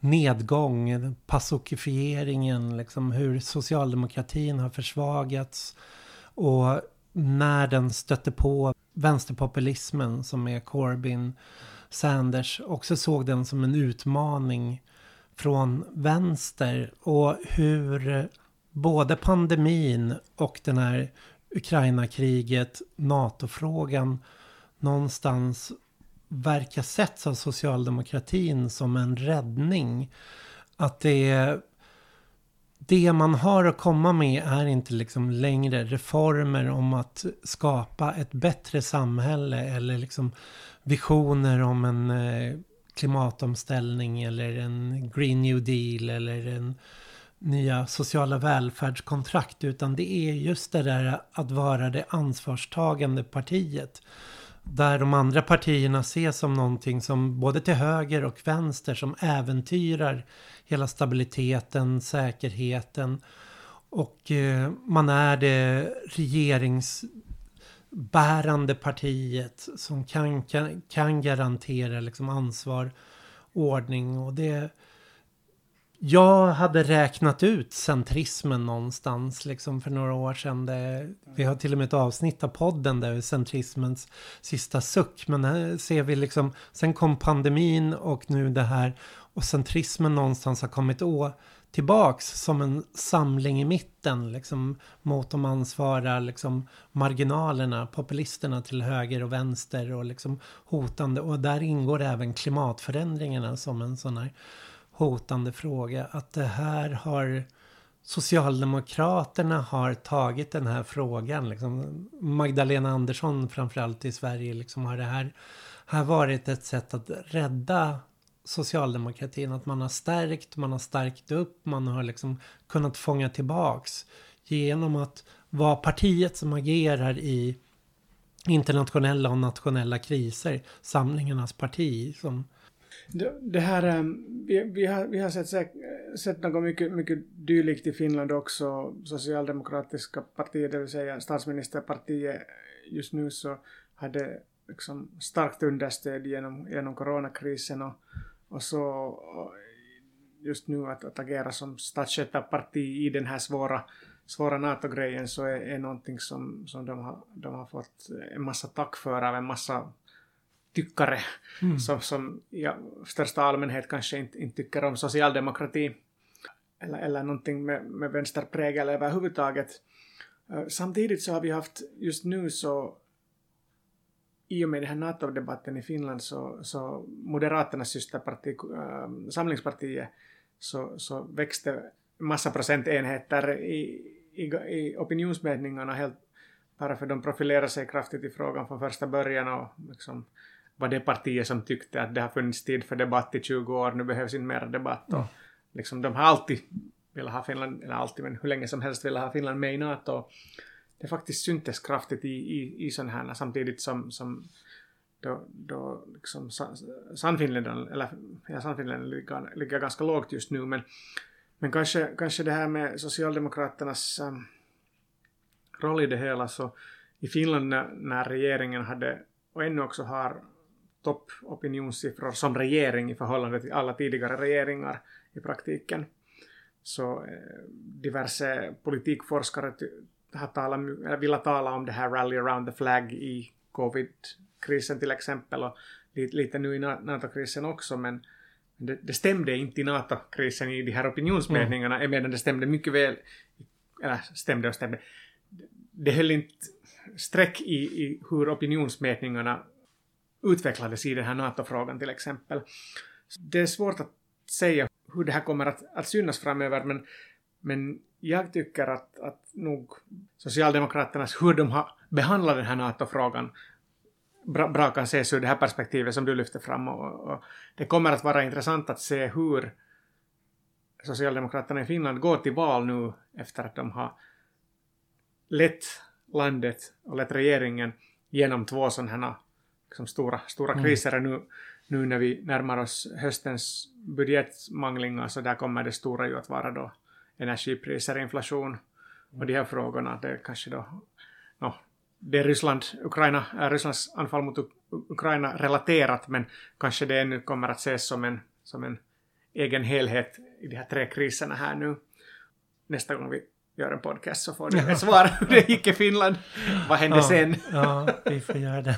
nedgång, pasokifieringen, liksom hur socialdemokratin har försvagats. Och när den stötte på vänsterpopulismen som är Corbyn, Sanders, också såg den som en utmaning från vänster. Och hur både pandemin och den här Ukraina-kriget, NATO-frågan någonstans verkar setts av socialdemokratin som en räddning. Att det är det man har att komma med är inte liksom längre reformer om att skapa ett bättre samhälle eller liksom visioner om en eh, klimatomställning eller en Green New Deal eller en nya sociala välfärdskontrakt utan det är just det där att vara det ansvarstagande partiet. Där de andra partierna ses som någonting som både till höger och vänster som äventyrar hela stabiliteten, säkerheten. Och eh, man är det regerings bärande partiet som kan, kan, kan garantera liksom ansvar, ordning och det jag hade räknat ut centrismen någonstans liksom för några år sedan. Det, vi har till och med ett avsnitt av podden där centrismens sista suck. Men här ser vi liksom, sen kom pandemin och nu det här. Och centrismen någonstans har kommit å, tillbaks som en samling i mitten. Liksom, mot de ansvariga liksom, marginalerna, populisterna till höger och vänster och liksom hotande. Och där ingår även klimatförändringarna som en sån här hotande fråga. Att det här har Socialdemokraterna har tagit den här frågan. Liksom Magdalena Andersson framförallt i Sverige liksom har det här, här varit ett sätt att rädda socialdemokratin. Att man har stärkt, man har stärkt upp, man har liksom kunnat fånga tillbaks genom att vara partiet som agerar i internationella och nationella kriser. Samlingarnas parti som det, det här, ehm, vi, vi, har, vi har sett, sett något mycket, mycket dylikt i Finland också. Socialdemokratiska partiet, det vill säga statsministerpartiet, just nu så hade liksom starkt understöd genom, genom coronakrisen och, och så just nu att, att agera som statsskötarparti i den här svåra, svåra NATO-grejen så är, är någonting som, som de, har, de har fått en massa tack för av en massa tyckare mm. som, som i största allmänhet kanske inte, inte tycker om socialdemokrati eller, eller någonting med, med vänsterprägel överhuvudtaget. Uh, samtidigt så har vi haft just nu så i och med den här NATO-debatten i Finland så, så Moderaternas systerparti, äh, Samlingspartiet, så, så växte massa procentenheter i, i, i opinionsmätningarna helt bara för de profilerar sig kraftigt i frågan från första början och liksom var det partiet som tyckte att det har funnits tid för debatt i 20 år, nu behövs inte mer debatt. Och liksom, de har alltid velat ha Finland, eller alltid, men hur länge som helst velat ha Finland med i NATO. Det faktiskt syntes kraftigt i, i, i sådana här, samtidigt som, som då, då liksom Sannfinländarna, eller ja, Sannfinländarna ligger, ligger ganska lågt just nu, men, men kanske, kanske det här med Socialdemokraternas um, roll i det hela, så i Finland när, när regeringen hade, och ännu också har toppopinionssiffror som regering i förhållande till alla tidigare regeringar i praktiken. Så eh, diverse politikforskare har talat, eller vill tala om det här rally around the flag i covid-krisen till exempel och lite, lite nu i NATO-krisen också men det, det stämde inte i NATO-krisen i de här opinionsmätningarna mm. medan det stämde mycket väl, eller stämde och stämde, det höll inte streck i, i hur opinionsmätningarna utvecklades i den här NATO-frågan till exempel. Det är svårt att säga hur det här kommer att, att synas framöver men, men jag tycker att, att nog Socialdemokraternas, hur de har behandlat den här NATO-frågan bra, bra kan ses ur det här perspektivet som du lyfter fram. Och, och det kommer att vara intressant att se hur Socialdemokraterna i Finland går till val nu efter att de har lett landet och lett regeringen genom två sådana här liksom stora, stora mm. kriser. Nu, nu när vi närmar oss höstens budgetmanglingar så där kommer det stora ju att vara då energipriser, inflation och de här frågorna. Det är kanske då no, det är Ryssland, Ukraina, Rysslands anfall mot Ukraina relaterat men kanske det ännu kommer att ses som en, som en egen helhet i de här tre kriserna här nu. Nästa gång vi gör en podcast så får du ett svar hur det gick i Finland. Vad hände ja, sen? ja, vi får göra den.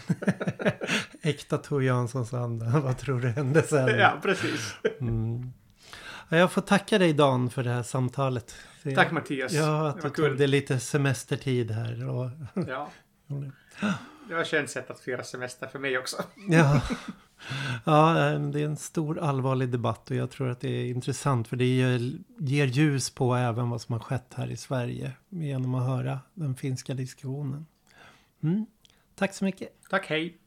Äkta Tor Janssons anda. Vad tror du hände sen? Ja, precis. Mm. Jag får tacka dig Dan för det här samtalet. Tack Mattias. Ja, att du tog dig lite semestertid här. Och... Ja. Det ett skönt sätt att fira semester för mig också. Ja. ja, det är en stor allvarlig debatt och jag tror att det är intressant för det ger, ger ljus på även vad som har skett här i Sverige genom att höra den finska diskussionen. Mm. Tack så mycket. Tack, hej.